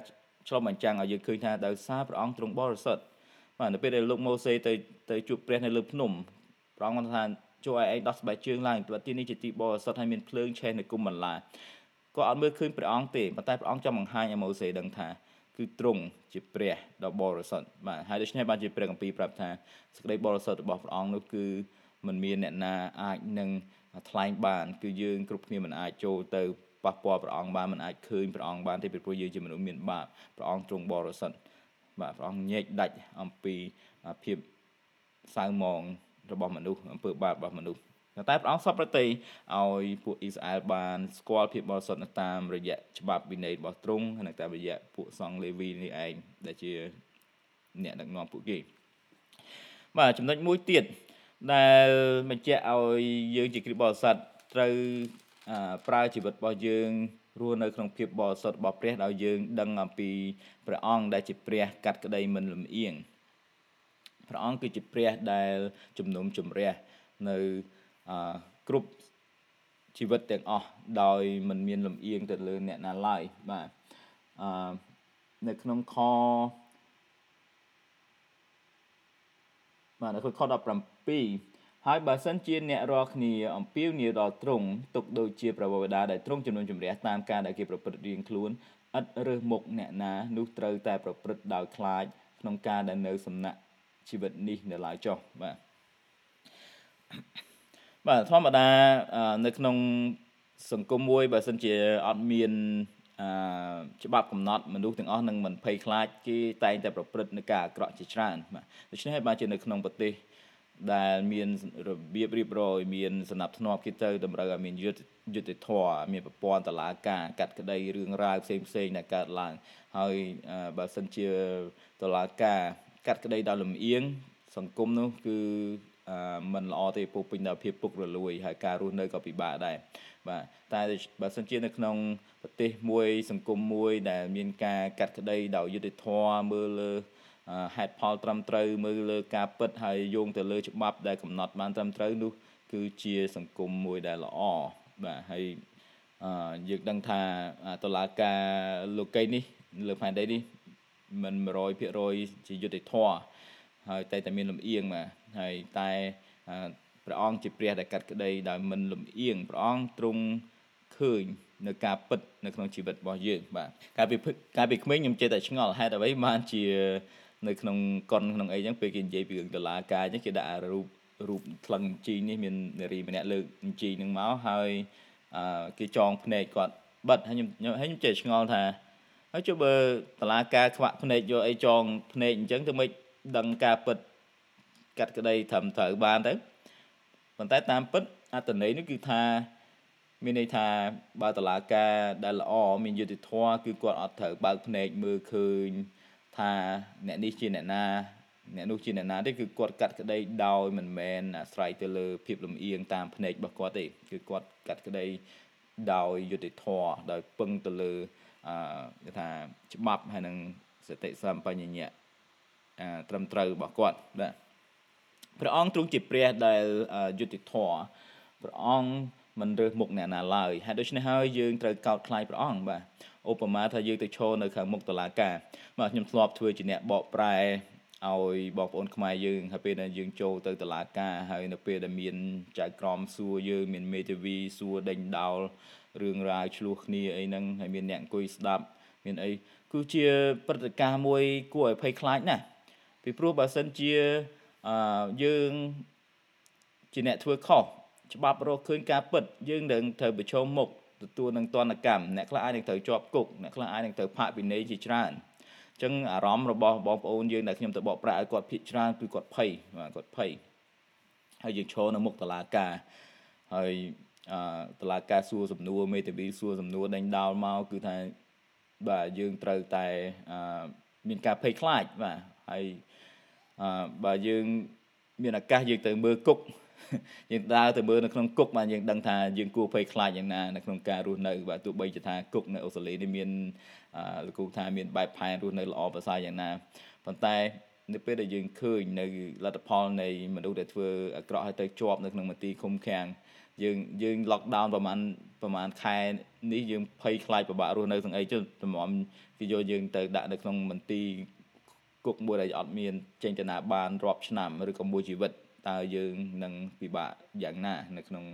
Speaker 1: ឆ្លុះបញ្ចាំងឲ្យយើងឃើញថាដោយសារព្រះអង្គទ្រង់បរិសុទ្ធបាទនៅពេលដែលលោកម៉ូសេទៅទៅជួបព្រះនៅលើភ្នំព្រះអង្គបានថាចូលឲ្យឯងដោះស្បែកជើងឡើងព្រោះទីនេះជាទីបរិសុទ្ធហើយមានភ្លើងឆេះនៅគុំបន្លាកគាត់អត់មើលឃើញព្រះអង្គទេប៉ុន្តែព្រះអង្គចង់បង្ហាញឲ្យម៉ូសេដឹងថា គឺទ្រង់ជាព្រះដ៏បរិសុទ្ធបាទហើយដូច្នេះបានជាព្រះគម្ពីរប្រាប់ថាសេចក្តីបរិសុទ្ធរបស់ព្រះអង្គនោះគឺមិនមានអ្នកណាអាចនឹងថ្លែងបាន គឺយើងគ្រប់គ្នាមិនអាចចូលទៅប៉ះពាល់ព្រះអង្គបានមិនអាចឃើញព្រះអង្គបានទេពីព្រោះយើងជាមនុស្សមានបាបព្រះអង្គទ្រង់បរិសុទ្ធបាទព្រះអង្គញែកដាច់អំពីភាពសៅមងរបស់មនុស្សអំពើបាបរបស់មនុស្ស តែព្រះអង្គសពប្រតិឲ្យពួកអ៊ីស្រាអែលបានស្គាល់ភាពបរិសុទ្ធតាមរយៈច្បាប់វិន័យរបស់ទ្រង់ហើយតាមរយៈពួកសង្ឃលេវីនេះឯងដែលជាអ្នកដឹកនាំពួកគេបាទចំណុចមួយទៀតដែលបញ្ជាក់ឲ្យយើងជាគ្រីស្ទបរិស័ទត្រូវប្រើជីវិតរបស់យើងរស់នៅក្នុងភាពបរិសុទ្ធរបស់ព្រះដោយយើងដឹងអំពីព្រះអង្គដែលជាព្រះកាត់ក្តីមិនលំអៀងព្រះអង្គគឺជាព្រះដែលជំនុំជម្រះនៅ គ្រប់ជីវិតទាំងអស់ដោយមិនមានលំអៀងទៅលើអ្នកណាឡើយបាទអឺនៅក្នុងខបាទនៅក្នុងខ17ហើយបើសិនជាអ្នករាល់គ្នាអំពាវនាវដល់ទ្រង់ទុកដូចជាប្រវត្តិដាដែលទ្រង់ជំនុំជម្រះតាមការដែលគេប្រព្រឹត្តរៀងខ្លួនឥតរើសមុខអ្នកណានោះត្រូវតែប្រព្រឹត្តដោយខ្លាចក្នុងការដែលនៅសំណាក់ជីវិតនេះនៅឡើយចុះបាទ បាទធម្មតានៅក្នុងសង្គមមួយបើសិនជាអត់មានអឺច្បាប់កំណត់មនុស្សទាំងអស់នឹងមិនភ័យខ្លាចគេតែងតែប្រព្រឹត្តនៅការអាក្រក់ជាច្រើនបាទដូច្នេះហើយបានជានៅក្នុងប្រទេសដែលមានរបៀបរៀបរយមានសំណាប់ធ្នាប់គេទៅតម្រូវឲ្យមានយុទ្ធយុទ្ធធរមានប្រព័ន្ធតឡាការកាត់ក្តីរឿងរ៉ាវផ្សេងផ្សេងដែលកើតឡើងហើយបើសិនជាតឡាការកាត់ក្តីដល់លំអៀងសង្គមនោះគឺ មិនល្អទេពុះពេញដោយភាពពុករលួយហើយការរស់នៅក៏ពិបាកដែរបាទតែបើសិនជានៅក្នុងប្រទេសមួយ សង្គមមួយ ដែលមានការកាត់ក្តីដោយយុត្តិធម៌មើលលើហេតុផលត្រឹមត្រូវមើលលើការពិតហើយយោងទៅលើច្បាប់ដែលកំណត់បានត្រឹមត្រូវនោះ គឺជាសង្គមមួយដែលល្អបាទហើយយើងដឹងថាតឡាការលោកីនេះ លើផែនដីនេះមិន100%ជាយុត្តិធម៌ហើយតែតែមានលំអៀងបាទ ហើយតែព្រះអង្គជាព្រះដែលកាត់ក្តីដោយមិនលំអៀងព្រះអង្គទ្រង់ឃើញនៅការពិតនៅក្នុងជីវិតរបស់យើងបាទកាលពីកាលពីក្មេងខ្ញុំចេះតែឆ្ងល់ហេតុអ្វីបានជានៅក្នុងកុនក្នុងអីចឹងពេលគេនិយាយពីរឿងដុល្លារកាយចឹងគេដាក់រូបរូបក្លឹងជីនេះមាននារីម្នាក់លើកជីនឹងមកហើយអឺគេចងភ្នែកគាត់បិទហើយខ្ញុំហើយខ្ញុំចេះឆ្ងល់ថាហើយចុះបើតឡាការខ្វាក់ភ្នែកយកអីចងភ្នែកអញ្ចឹងទៅមិនដឹងការពិត កាត់ក្តីត្រឹមត្រូវបានទៅប៉ុន្តែតាមពិតអត្តន័យនេះគឺថាមានន័យថាបើតឡាការដែលល្អមានយុត្តិធម៌គឺគាត់អត់ត្រូវបើកភ្នែកមើលឃើញថាអ្នកនេះជាអ្នកណាអ្នកនោះជាអ្នកណាទេគឺគាត់កាត់ក្តីដោយមិនមែនអាស្រ័យទៅលើភាពលំអៀងតាមភ្នែករបស់គាត់ទេគឺគាត់កាត់ក្តីដោយយុត្តិធម៌ដោយពឹងទៅលើអឺគេថាច្បាប់ហើយនឹងសតិសម្បញ្ញៈត្រឹមត្រូវរបស់គាត់បាទ ព្រះអង្គទ្រង់ជាព្រះដែលយុត្តិធម៌ព្រះអង្គមិនរើសមុខអ្នកណាឡើយហើយដូច្នេះហើយយើងត្រូវកោតខ្លាចព្រះអង្គបាទឧបមាថាយើងទៅឈរនៅខាងមុខតុលាការបាទខ្ញុំធ្លាប់ធ្វើជាអ្នកបកប្រែឲ្យបងប្អូនខ្មែរយើងហើយពេលដែលយើងចូលទៅតុលាការហើយនៅពេលដែលមានចៅក្រមសួរយើងមានមេធាវីសួរដេញដោលរឿងរ៉ាវឆ្លោះគ្នាអីហ្នឹងហើយមានអ្នកអង្គុយស្ដាប់មានអីគឺជាព្រឹត្តិការណ៍មួយគួរឲ្យភ័យខ្លាចណាស់ពីព្រោះបើសិនជា អឺយើងជាអ្នកធ្វើខុសច្បាប់រកឃើញការពិតយើងនឹងត្រូវប្រឈមមុខទទួលនឹងទណ្ឌកម្មអ្នកខ្លះអាចនឹងត្រូវជាប់គុកអ្នកខ្លះអាចនឹងត្រូវផាកពិន័យជាច្រើនអញ្ចឹងអារម្មណ៍របស់បងប្អូនយើងដែលខ្ញុំទៅបកប្រាស់ឲ្យគាត់ភាកច្រើនគឺគាត់ភ័យបាទគាត់ភ័យហើយយើងឈរនៅមុខតុលាការហើយអឺតុលាការសួរសំណួរមេធាវីសួរសំណួរដេញដោលមកគឺថាបាទយើងត្រូវតែអឺមានការភ័យខ្លាចបាទហើយអឺ បើយើងមានឱកាសយើងទៅមើលគុកយើងដើរទៅមើលនៅក្នុងគុកបាទយើងដឹងថាយើងគួរភ័យខ្លាចយ៉ាងណានៅក្នុងការរស់នៅបាទទោះបីជាថាគុកនៅអូស្ត្រាលីនេះមានលោកគ្រូថាមានបែបផែនរស់នៅល្អប្រសើរយ៉ាងណាប៉ុន្តែនៅពេលដែលយើងឃើញនៅលទ្ធផលនៃមនុស្សដែលធ្វើអាក្រក់ហើយទៅជាប់នៅក្នុងមន្ទីរឃុំឃាំងយើងយើង lockdown ប្រហែលប្រហែលខែនេះយើងភ័យខ្លាចពិបាករស់នៅទាំងអីចុះតម្រាំគេយកយើងទៅដាក់នៅក្នុងមន្ទីរ គុកមួយដែលអត់មានចេញទៅណាបានរាប់ឆ្នាំឬក៏មួយជីវិតតើយើងនឹងពិបាកយ៉ាងណា នៅក្នុង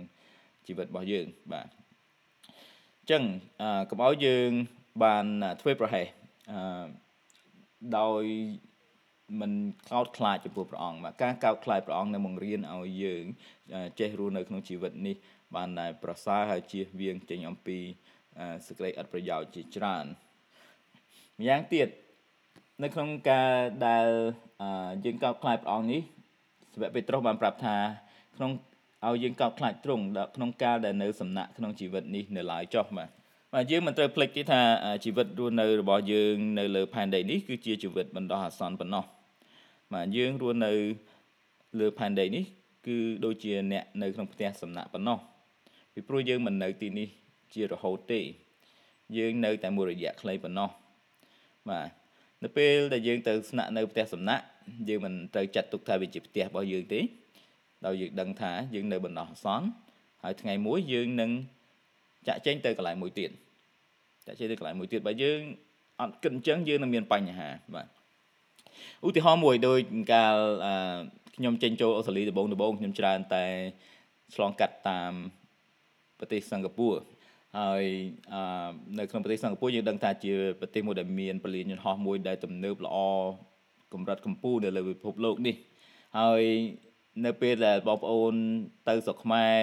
Speaker 1: ជីវិតរបស់យើងបាទចឹងកុំឲ្យយើងបានធ្វើប្រហែសអឺដោយមិនកោតខ្លាចចំពោះព្រះអង្គបាទការកោតខ្លាចព្រះអង្គនៅបង្រៀនឲ្យយើង ចេះរស់នៅក្នុងជីវិតនេះ បានតែប្រសើរហើយជៀសវាងចេញអំពីសេចក្តីឥតប្រយោជន៍ជាច្រើនម្យ៉ាងទៀត នៅក្នុងការដែលយើងកោតខ្លាចព្រះអង្គនេះសាវកពេត្រុសបានប្រាប់ថាក្នុងឲ្យយើងកោតខ្លាចទ្រង់ក្នុងការដែលនៅសំណាក់ក្នុងជីវិតនេះនៅឡើយចុះបាទបាទយើងមិនត្រូវភ្លេចទេថាជីវិតរស់នៅរបស់យើងនៅលើផែនដីនេះគឺជាជីវិតបណ្ដោះអាសន្នប៉ុណ្ណោះបាទយើងរស់នៅលើផែនដីនេះគឺដូចជាអ្នកនៅក្នុងផ្ទះសំណាក់ប៉ុណ្ណោះពីព្រោះយើងមិននៅទីនេះជារហូតទេយើងនៅតែមួយរយៈខ្លីប៉ុណ្ណោះបាទ នៅពេលដែលយើងទៅស្នាក់នៅផ្ទះសំណាក់យើងមិនត្រូវចាត់ទុកថាវាជាផ្ទះរបស់យើងទេដោយយើងដឹងថាយើងនៅបណ្ដោះអាសន្នហើយថ្ងៃមួយយើងនឹងចាក់ចេញទៅកន្លែងមួយទៀតចាក់ចេញទៅកន្លែងមួយទៀតបើយើងអត់គិតអញ្ចឹងយើងនឹងមានបញ្ហាបាទឧទាហរណ៍មួយដូចកាលខ្ញុំចេញចូលអូស្ត្រាលីដំបូងដំបូងខ្ញុំច្រើនតែឆ្លងកាត់តាមប្រទេសសិង្ហបុរី ហើយនៅក្នុងប្រទេសសិង្ហបុរីយើងដឹងថាជាប្រទេសមួយដែលមានពលានយន្តហោះមួយដែលទំនើបល្អកម្រិតកម្ពស់នៅលើពិភពលោកនេះហើយនៅពេលដែលបងប្អូនទៅស្រុកខ្មែរ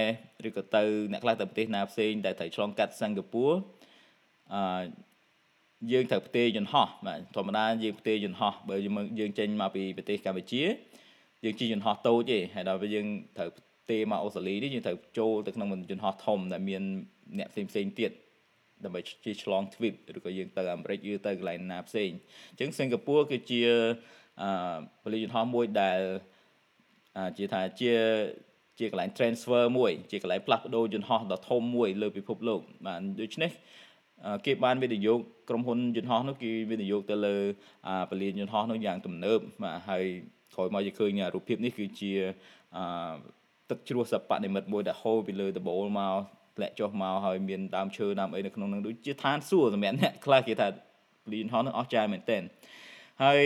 Speaker 1: ឬក៏ទៅអ្នកខ្លះទៅប្រទេសណាផ្សេងដែលត្រូវឆ្លងកាត់សិង្ហបុរីអឺយើងត្រូវផ្ទេរយន្តហោះបាទធម្មតាយើងផ្ទេរយន្តហោះបើយើងចេញមកពីប្រទេសកម្ពុជាយើងជិះយន្តហោះតូចទេហើយដល់ពេលយើងត្រូវផ្ទេរមកអូស្ត្រាលីនេះយើងត្រូវចូលទៅក្នុងយន្តហោះធំដែលមានអ្នកផ្សេងផ្សេងទៀតដើម្បីជិះឆ្លងទ្វីបឬក៏យើងទៅអាមេរិកឬទៅកន្លែងណាផ្សេងអញ្ចឹងសិង្ហបុរីគឺជាអឺពលិយន្តហោះមួយដែលជាថាជាជាកន្លែង transfer មួយ ជាកន្លែងផ្លាស់ប្ដូរយន្តហោះដ៏ធំមួយលើពិភពលោកបាទដូច្នេះគេបានវិនិយោគក្រុមហ៊ុនយន្តហោះនោះគេវិនិយោគទៅលើពលានយន្តហោះនោះយ៉ាងទំនើបបាទហើយក្រោយមកយើងឃើញរូបភាពនេះគឺជា ទឹកជ្រោះសពនិមិត្តមួយដែលហូរពីលើដបូលមកធ្លាក់ចុះមកហើយមានដើមឈើដើមអីនៅក្នុងនឹងដូចជាឋានសួគ៌សម្រាប់អ្នកខ្លះគេថាពលានហោះនោះអស្ចារ្យមែនទែនហើយ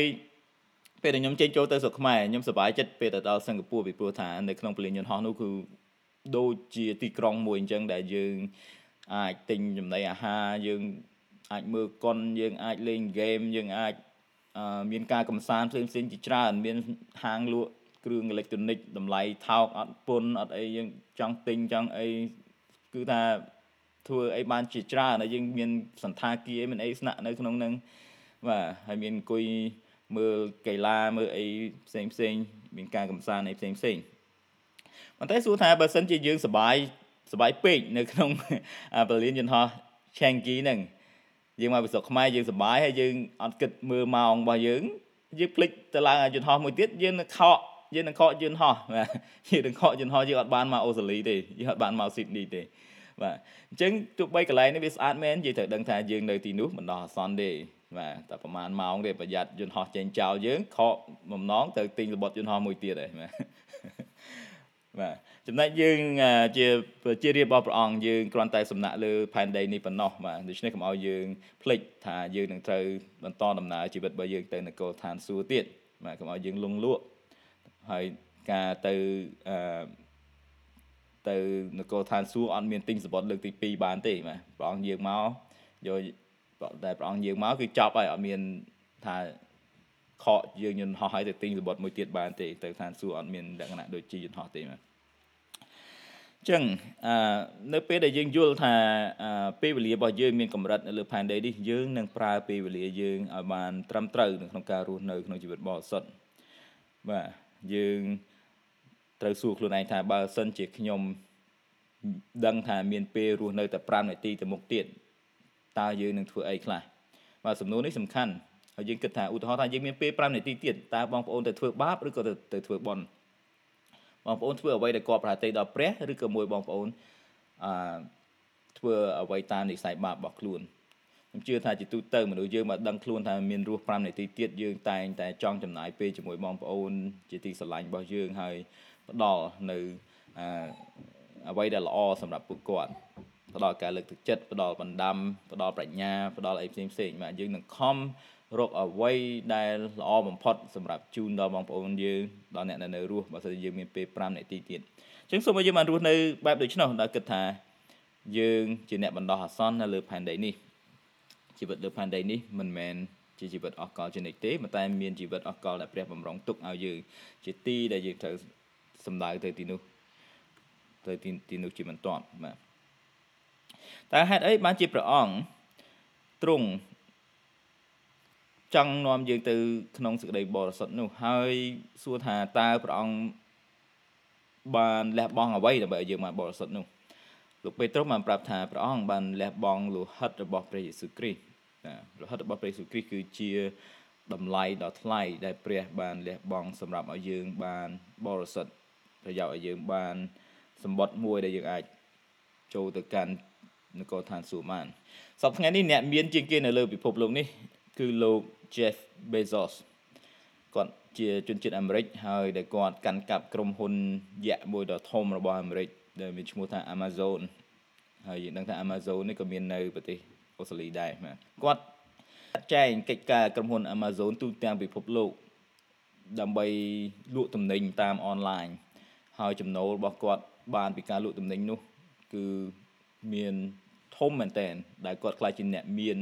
Speaker 1: ពេលដែលខ្ញុំចេញចូលទៅស្រុកខ្មែរខ្ញុំសប្បាយចិត្តពេលទៅដល់សិង្ហបុរីពីព្រោះថានៅក្នុងពលានយន្តហោះនោះគឺដូចជាទីក្រុងមួយអញ្ចឹងដែលយើងអាចទិញចំណីអាហារយើងអាចមើលកុនយើងអាចលេងហ្គេមយើងអាចមានការកំសាន្តផ្សេងផ្សេងជាច្រើនមានហាងលក់ គ្រឿងអេឡិចត្រូនិកតម្លៃថោកអត់ពន្ធអត់អីយើងចង់ទិញចង់អីគឺថាធ្វើអីបានជាច្រើនហើយយើងមានសន្តាគារមានអីស្នាក់នៅក្នុងនឹងបាទហើយមានអង្គុយមើលកីឡាមើលអីផ្សេងផ្សេងមានការកំសាន្តអីផ្សេងផ្សេងប៉ុន្តែសួរថាបើសិនជាយើងសបាយសបាយពេកនៅក្នុងបលីនយន្តហោះ Changi ហ្នឹងយើងមកពីស្រុកខ្មែរយើងសបាយហើយយើងអត់គិតមើលម៉ោងរបស់យើងយើងភ្លេចទៅឡើងយន្តហោះមួយទៀតយើងនឹងខក យើងនឹងខកយន្តហោះបាទយើងនឹងខកយន្តហោះយើងអត់បានមកអូស្ត្រាលីទេយើងអត់បានមកស៊ីដនីទេបាទអញ្ចឹងទោះបីកន្លែងនេះវាស្អាតមែនយើងត្រូវដឹងថាយើងនៅទីនោះមិនដោះអាសន្នទេបាទតែប្រហែលម៉ោងទេប្រយ័ត្នយន្តហោះចេញចោលយើងខកបំណងទៅទិញរបត់យន្តហោះមួយទៀតហើយបាទបាទចំណែកយើងជាជារៀបរបស់ព្រះអង្គយើងគ្រាន់តែសំណាក់លើផែនដីនេះប៉ុណ្ណោះបាទដូច្នេះកុំឲ្យយើងភ្លេចថាយើងនឹងត្រូវបន្តដំណើរជីវិតរបស់យើងទៅនគរឋានសួគ៌ទៀតបាទកុំឲ្យយើងលងលក់ ហើយការទៅអឺទៅនគរឋានសួគ៌អត់មានទិញសម្បត្តិលើកទី2បានទេបាទព្រះអង្គយើងមកយកតែព្រះអង្គយើងមកគឺចប់ហើយអត់មានថាខកយើងយន្តហោះឲ្យទៅទិញសម្បត្តិមួយទៀតបានទេទៅឋានសួគ៌អត់មានលក្ខណៈដូចជាយន្តហោះទេបាទចឹងអឺនៅពេលដែលយើងយល់ថាពេលវេលារបស់យើងមានកម្រិតនៅលើផែនដីនេះយើងនឹងប្រើពេលវេលាយើងឲ្យបានត្រឹមត្រូវនៅក្នុងការរស់នៅក្នុងជីវិតបរិសុទ្ធបាទ យើងត្រូវសួរខ្លួនឯងថាបើសិនជាខ្ញុំដឹងថាមានពេលរស់នៅតែ5នាទីទៅមុខទៀតតើយើងនឹងធ្វើអីខ្លះបាទសំណួរនេះសំខាន់ហើយយើងគិតថាឧទាហរណ៍ថាយើងមានពេល5នាទីទៀតតើបងប្អូនទៅធ្វើបាបឬក៏ទៅធ្វើបុណ្យបងប្អូនធ្វើអ្វីដែលគាត់ប្រតិដល់ព្រះឬក៏មួយបងប្អូនអឺធ្វើអ្វីតាមនិស័យបាបរបស់ខ្លួន ខ្ញុំជឿថាជាទូទៅមនុស្សយើងមកដឹងខ្លួនថាមានរស់5នាទីទៀតយើងតែងតែចង់ចំណាយពេលជាមួយបងប្អូន ជាទីស្រឡាញ់របស់យើងហើយផ្ដល់នៅអឺអ្វីដែលល្អសម្រាប់ពួកគាត់ផ្ដល់ការលើកទឹកចិត្តផ្ដល់បណ្ដាំផ្ដល់ប្រាជ្ញាផ្ដល់អីផ្សេងផ្សេងបាទយើងនឹងខំរកអ្វីដែលល្អបំផុតសម្រាប់ជូនដល់បងប្អូនយើងដល់អ្នកនៅរស់បើសិនជាយើងមានពេល5នាទីទៀតអញ្ចឹងសូមឲ្យយើងបានរស់នៅបែបដូច្នោះដែលគិតថាយើងជាអ្នកបណ្ដោះអាសន្ននៅលើផែនដីនេះ ជីវិតលើផែនដីនេះមិនមែនជាជីវិតអស់កលជានិច្ចទេប៉ុន្តែមានជីវិតអស់កលដែលព្រះបំរុងទុកឲ្យយើងជាទីដែលយើងត្រូវសម្ដៅទៅទីនោះទៅទីទីនោះជាបន្ទាប់បាទតើហេតុអីបានជាព្រះអង្គទ្រង់ចង់នាំយើងទៅក្នុងសេចក្តីបរិសុទ្ធនោះហើយសួរថាតើព្រះអង្គបានលះបង់អ្វីដើម្បីឲ្យយើងបានបរិសុទ្ធនោះលោកពេត្រុសបានប្រាប់ថាព្រះអង្គបានលះបង់លោហិតរបស់ព្រះយេស៊ូវគ្រីស្ទ លោហិតរបស់ព្រះយេស៊ូវគ្រីស្ទគឺជាតម្លៃដ៏ថ្លៃដែលព្រះបានលះបង់សម្រាប់ឲ្យយើងបានបរិសុទ្ធប្រយោជន៍ឲ្យយើងបានសម្បត្តិមួយដែលយើងអាចចូលទៅកាន់នគរឋានសួគ៌បានសប្តាហ៍ថ្ងៃនេះអ្នកមានជាងគេនៅលើពិភពលោកនេះគឺលោក Jeff Bezos គាត់ជាជនជាតិអាមេរិកហើយដែលគាត់កាន់កាប់ក្រុមហ៊ុនយក្សមួយដ៏ធំរបស់អាមេរិកដែលមានឈ្មោះថា Amazon ហើយយើងដឹងថា Amazon នេះក៏មាននៅប្រទេស អូស្ត្រាលីដែរគាត់ចែងកិច្ចការក្រុមហ៊ុន Amazon ទូទាំងពិភពលោកដើម្បីលក់ទំនិញតាមអនឡាញហើយចំណូលរបស់គាត់បានពីការលក់ទំនិញនោះគឺមានធំមែនតើដែលគាត់ខ្លាចជាអ្នកមាន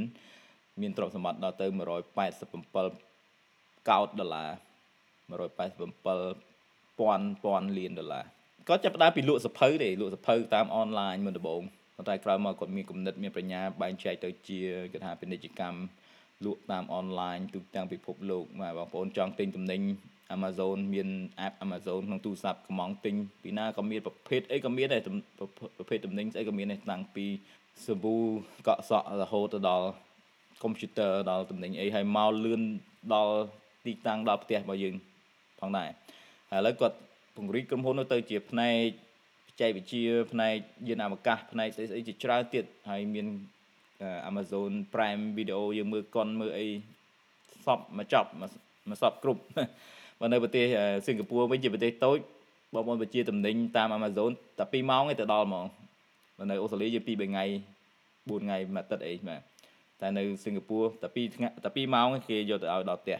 Speaker 1: មានទ្រព្យសម្បត្តិដល់ទៅ187កោតដុល្លារ187ពាន់ពាន់លានដុល្លារគាត់ចាប់ផ្ដើមពីលក់សភៅទេលក់សភៅតាមអនឡាញមុនដំបូង ប៉ុន្តែក្រោយមកគាត់មានគំនិតមានប្រាជ្ញាបែងចែកទៅជាគេថាពាណិជ្ជកម្មលក់តាមអនឡាញទូទាំងពិភពលោកបាទបងប្អូនចង់ទិញទំនិញ Amazon មាន app Amazon ក្នុងទូរស័ព្ទកំងទិញពីណាក៏មានប្រភេទអីក៏មានដែរប្រភេទទំនិញស្អីក៏មានដែរតាំងពីសាប៊ូកក់សក់រហូតទៅដល់កុំព្យូទ័រដល់ទំនិញអីហើយមកលឿនដល់ទីតាំងដល់ផ្ទះរបស់យើងផងដែរហើយឥឡូវគាត់ពង្រីកក្រុមហ៊ុនទៅជាផ្នែកប ច្ចេកវិទ្យាផ្នែកយានអវកាសផ្នែកស្អីស្អីជាច្រើនទៀតហើយមាន Amazon Prime Video យើងមើលកុនមើលអីសពមកចប់មកសពគ្រប់បើនៅប្រទេសសិង្ហបុរីវិញជាប្រទេសតូចបងប្អូនប្រជាតំណែងតាម Amazon តែ2ម៉ោងឯងទៅដល់ហ្មងបើនៅអូស្ត្រាលីយើង2 3ថ្ងៃ4ថ្ងៃមួយអាទិត្យអីបាទតែនៅសិង្ហបុរីតែ2ថ្ងៃតែ2ម៉ោងគេយកទៅឲ្យដល់ផ្ទះ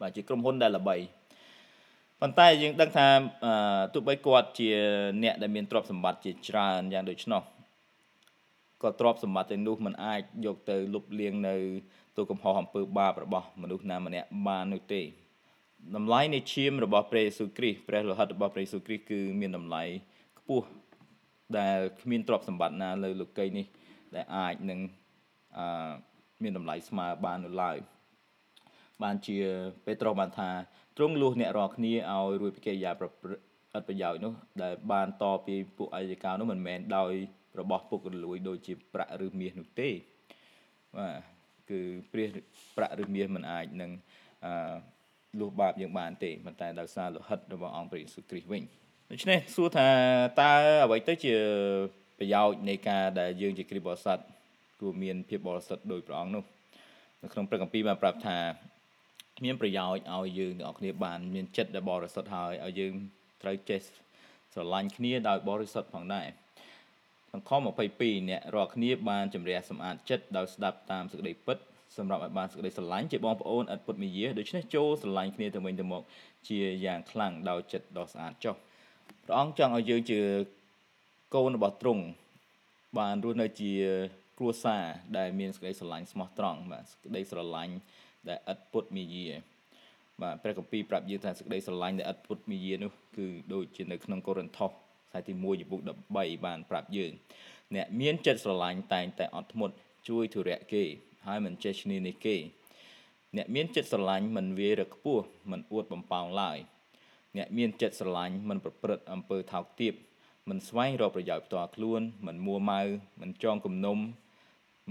Speaker 1: បាទជាក្រុមហ៊ុនដែលល្បី ប៉ុន្តែយើងដឹងថាទោះបីគាត់ជាអ្នកដែលមានទ្រព្យសម្បត្តិជាច្រើនយ៉ាងដូច្នោះក៏ទ្រព្យសម្បត្តិទាំងនោះมันអាចយកទៅលុបលាងនៅទូកំហុសអំពើបាបរបស់មនុស្សណាម្នាក់បាននោះទេតម្លៃនៃឈាមរបស់ព្រះយេស៊ូវគ្រីស្ទព្រះលោហិតរបស់ព្រះយេស៊ូវគ្រីស្ទគឺមានតម្លៃខ្ពស់ដែលគ្មានទ្រព្យសម្បត្តិណាលើលោកីនេះដែលអាចនឹងអឺមានតម្លៃស្មើបាននៅឡើយបានជាពេត្រុសបានថា ទ្រង់លួសអ្នករាល់គ្នាឲ្យរួចពីកិរិយាប្រព្រឹត្តឥតប្រយោជន៍នោះដែលបានតពីពួកអាយកានោះមិនមែនដោយរបស់ពុករលួយដូចជាប្រាក់ឬមាសនោះទេបាទគឺព្រះប្រាក់ឬមាសមិនអាចនឹងអឺលុះបាបយើងបានទេប៉ុន្តែដោយសារលោហិតរបស់អង្គព្រះយេស៊ូវគ្រីស្ទវិញដូច្នេះសួរថាតើអ្វីទៅជាប្រយោជន៍នៃការដែលយើងជាគ្រីស្ទបរិស័ទគួរមានភាពបរិសុទ្ធដោយព្រះអង្គនោះនៅក្នុងព្រះគម្ពីរបានប្រាប់ថា មានប្រយោជន៍ឲ្យយើងទាំងអស់គ្នាបានមានចិត្តដែលបរិសុទ្ធហើយឲ្យយើងត្រូវចេះស្រឡាញ់គ្នាដោយបរិសុទ្ធផងដែរក្នុងខ22អ្នករាល់គ្នាបានជំរះសម្អាតចិត្តដោយស្ដាប់តាមសេចក្តីពិតសម្រាប់ឲ្យបានសេចក្តីស្រឡាញ់ជាបងប្អូនឥតពុតមាយាដូច្នេះចូលស្រឡាញ់គ្នាទៅវិញទៅមក ជាយ៉ាងខ្លាំងដោយចិត្តដ៏ស្អាតចុះព្រះអង្គចង់ឲ្យយើងជាកូនរបស់ទ្រង់បានរស់នៅជាគ្រួសារដែលមានសេចក្តីស្រឡាញ់ស្មោះត្រង់បាទសេចក្តីស្រឡាញ់ ដែលឥតពុតមាយាបាទព្រះគម្ពីរប្រាប់យើងថាសេចក្តីស្រឡាញ់ដែលឥតពុតមាយានោះគឺដូចជានៅក្នុងកូរិនថូសខ្សែទី1ចំពុក13បានប្រាប់យើងអ្នកមានចិត្តស្រឡាញ់តែងតែអត់ធ្មត់ជួយធុរៈគេ ហើយមិនចេះឈ្នានីសគេ អ្នកមានចិត្តស្រឡាញ់មិនវាយរកខ្ពស់មិនអួតបំប៉ោងឡើយអ្នកមានចិត្តស្រឡាញ់មិនប្រព្រឹត្តអំពើថោកទាបមិនស្វែងរកប្រយោជន៍ផ្ទាល់ខ្លួន មិនមួម៉ៅមិនចងគំនុំ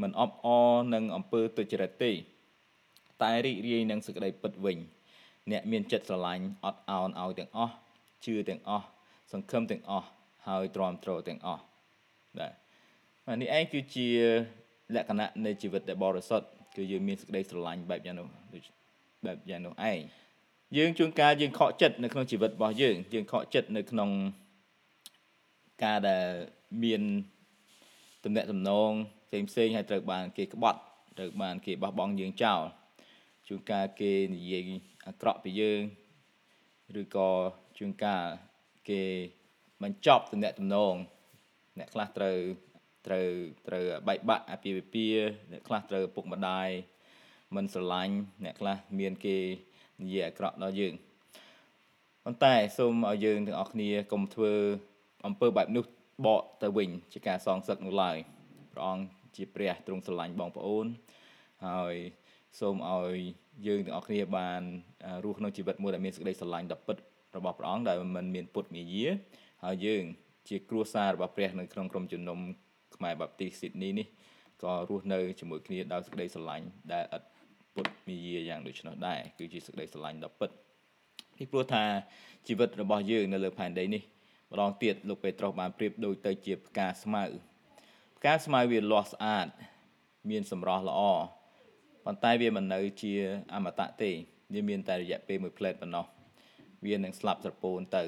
Speaker 1: មិនអបអរនឹងអំពើទុច្ចរិតទេ តែរីករាយនឹងសេចក្តីពិតវិញ អ្នកមានចិត្តស្រឡាញ់អត់អោនឲ្យទាំងអស់ជឿទាំងអស់សង្ឃឹមទាំងអស់ហើយទ្រាំទ្រទាំងអស់បាទនេះឯងគឺជាលក្ខណៈនៃជីវិតដែលបរិសុទ្ធគឺយើងមានសេចក្តីស្រឡាញ់បែបយ៉ាងនោះដូចបែបយ៉ាងនោះឯងយើងជួនកាលយើងខកចិត្តនៅក្នុងជីវិតរបស់យើងយើងខកចិត្តនៅក្នុងការដែលមានតំណែងតំណងផ្សេងផ្សេងហើយត្រូវបានគេក្បត់ត្រូវបានគេបោះបង់យើងចោល ជួនកាលគេនិយាយអាក្រក់ពីយើងឬក៏ជួនកាលគេបញ្ចប់តំណែងតំណងអ្នកខ្លះត្រូវត្រូវត្រូវបែកបាក់អាពាហ៍ពិពាហ៍អ្នកខ្លះត្រូវពុកម្ដាយមិនស្រឡាញ់អ្នកខ្លះមានគេនិយាយអាក្រក់ដល់យើងប៉ុន្តែសូមឲ្យយើងទាំងអស់គ្នាកុំធ្វើអំពើបែបនោះបកទៅវិញ ជាការសងសឹកនោះឡើយព្រះអង្គជាព្រះទ្រង់ស្រឡាញ់បងប្អូនហើយសូមឲ្យ យើងទាំងអស់គ្នាបានរស់ក្នុងជីវិតមួយដែលមានសេចក្តីស្រឡាញ់ដ៏ពិតរបស់ព្រះអង្គដែលមិនមានពុតមាយាហើយយើងជាគ្រួសាររបស់ព្រះនៅក្នុងក្រុមជំនុំខ្មែរបាប់ទីស៊ីដនីនេះក៏រស់នៅជាមួយគ្នាដោយសេចក្តីស្រឡាញ់ដែលឥតពុតមាយាយ៉ាងដូច្នោះដែរគឺជាសេចក្តីស្រឡាញ់ដ៏ពិតពីព្រោះថាជីវិតរបស់យើងនៅលើផែនដីនេះម្ដងទៀតលោកពេត្រុសបានប្រៀបដូចទៅជាផ្កាស្មៅផ្កាស្មៅវាលាស់ស្អាត មានសម្រស់ល្អ ប៉ុន្តែវាមិននៅជាអមតៈទេវាមានតែរយៈពេលមួយផ្លែតប៉ុណ្ណោះវានឹងស្លាប់ស្រពោនទៅ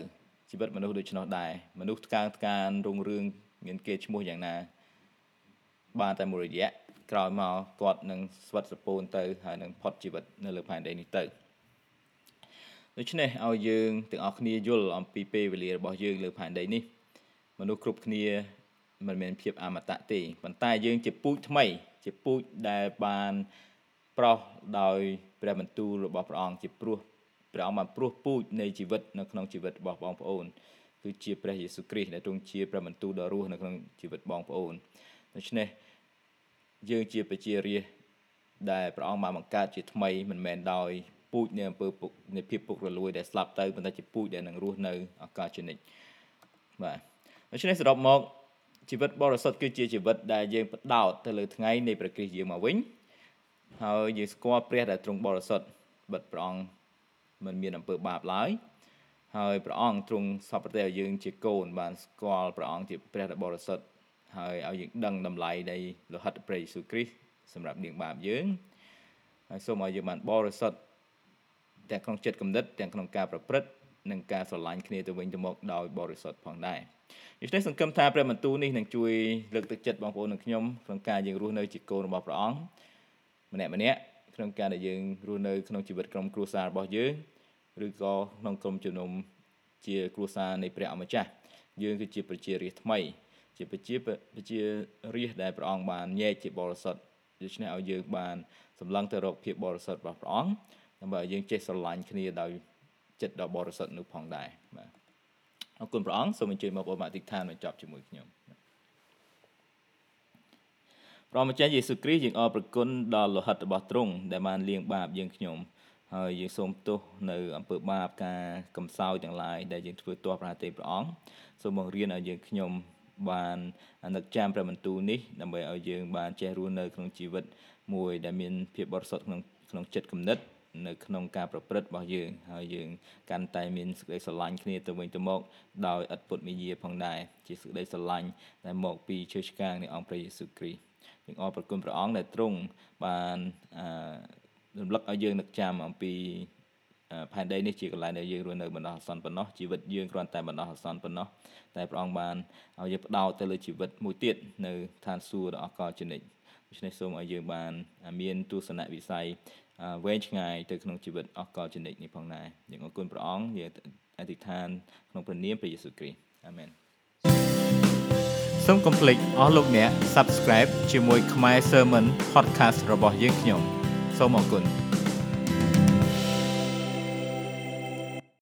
Speaker 1: ជីវិតមនុស្សដូច្នោះដែរមនុស្សថ្កើងថ្កានរុងរឿងមានគេឈ្មោះយ៉ាងណា បានតែមួយរយៈក្រោយមកគាត់នឹងស្វិតសពូនទៅហើយនឹងផុតជីវិតនៅលើផែនដីនេះទៅដូច្នេះឲ្យយើងទាំងអស់គ្នាយល់អំពីពេលវេលារបស់យើងលើផែនដីនេះមនុស្សគ្រប់គ្នាមិនមានភាពអមតៈទេប៉ុន្តែយើងជាពូជថ្មី ជាពូជដែលបាន ប្រោសដោយព្រះបន្ទូលរបស់ព្រះអង្គជាព្រោះព្រះអង្គបានព្រោះពូជនៃជីវិតនៅក្នុងជីវិតរបស់បងប្អូនគឺជាព្រះយេស៊ូវគ្រីស្ទដែលទ្រង់ជាព្រះបន្ទូលដ៏រស់នៅក្នុងជីវិតបងប្អូនដូច្នេះយើងជាប្រជារាស្ត្រដែលព្រះអង្គបានបង្កើតជាថ្មីមិនមែនដោយពូជនៃអំពើពុកនៃភាពពុករលួយដែលស្លាប់ទៅប៉ុន្តែជាពូជដែលនឹងរស់នៅអកាសនិកបាទដូច្នេះសរុបមកជីវិតបរិសុទ្ធគឺជាជីវិតដែលយើងបដោតទៅលើថ្ងៃនៃព្រះគ្រីស្ទយើងមកវិញ ហើយយើងស្គាល់ព្រះដែលទ្រង់បរិសុទ្ធបិទព្រះអង្គមិនមានអំពើបាបឡើយហើយព្រះអង្គទ្រង់សពប្រទេសឲ្យយើងជាកូនបានស្គាល់ព្រះអង្គជាព្រះដ៏បរិសុទ្ធហើយឲ្យយើងដឹងតម្លៃនៃលោហិតព្រះយេស៊ូវគ្រីស្ទសម្រាប់នាងបាបយើងហើយសូមឲ្យយើងបានបរិសុទ្ធទាំងក្នុងចិត្តគំនិតទាំងក្នុងការប្រព្រឹត្តនិងការស្រឡាញ់គ្នាទៅវិញទៅមកដោយបរិសុទ្ធផងដែរដូច្នេះសង្ឃឹមថាព្រះបន្ទូលនេះនឹងជួយលើកទឹកចិត្តបងប្អូននិងខ្ញុំក្នុងការយើងរស់នៅជាកូនរបស់ព្រះអង្គ ម្នាក់ម្នាក់ក្នុងការដែលយើងរស់នៅក្នុងជីវិតក្រុមគ្រួសាររបស់យើងឬក៏ក្នុងក្រុមជំនុំជាគ្រួសារនៃព្រះអម្ចាស់យើងគឺជាប្រជារាស្ត្រថ្មី ជាប្រជាប្រជារាស្ត្រដែលព្រះអង្គបានញែកជាបរិសុទ្ធដូច្នេះឲ្យយើងបានសម្លឹងទៅរកភាពបរិសុទ្ធរបស់ព្រះអង្គដើម្បីឲ្យយើងចេះស្រឡាញ់គ្នាដោយចិត្តដ៏បរិសុទ្ធនោះផងដែរបាទអរគុណព្រះអង្គសូមអញ្ជើញមកបងប្អូនអធិដ្ឋានបញ្ចប់ជាមួយខ្ញុំ ព្រះម្ចាស់យេស៊ូវគ្រីស្ទយើងអរព្រគុណដល់លោហិតរបស់ទ្រង់ដែលបានលាងបាបយើងខ្ញុំហើយយើងសូមទោសនៅអំពើបាបការកំសោយទាំងឡាយដែលយើងធ្វើទាស់ប្រហាទេព្រះអង្គសូមបង្រៀនឲ្យយើងខ្ញុំបាននឹកចាំព្រះបន្ទូលនេះដើម្បីឲ្យយើងបានចេះរស់នៅក្នុងជីវិតមួយដែលមានភាពបរិសុទ្ធក្នុងក្នុងចិត្តគំនិតនៅក្នុងការប្រព្រឹត្តរបស់យើងហើយយើងកាន់តែមានសេចក្តីស្រឡាញ់គ្នាទៅវិញទៅមកដោយឥតពុតមាយាផងដែរជាសេចក្តីស្រឡាញ់ដែលមកពីជើឆ្កាងនៃអង្គព្រះយេស៊ូវគ្រីស្ទ យើងអរព្រគុណព្រះអង្គដែលទ្រង់បានអឺរំលឹកឲ្យយើងនឹកចាំអំពីផែនដីនេះជាកន្លែងដែលយើងរស់នៅបណ្ដោះអាសន្នប៉ុណ្ណោះជីវិតយើងគ្រាន់តែបណ្ដោះអាសន្នប៉ុណ្ណោះតែព្រះអង្គបានឲ្យយើងផ្ដោតទៅលើជីវិតមួយទៀតនៅឋានសួគ៌ដ៏អកលជនិតដូច្នេះសូមឲ្យយើងបានមានទស្សនវិស័យវែងឆ្ងាយទៅក្នុងជីវិតអកលជនិតនេះផងដែរយើងអរគុណព្រះអង្គយើងអធិដ្ឋានក្នុងព្រះនាមព្រះយេស៊ូវគ្រីស្ទអាមែន សូមកុំភ្លេចអស់លោកអ្នក Subscribe ជាមួយខ្មែរ Sermon Podcast របស់យើងខ្ញុំ សូមអរគុណ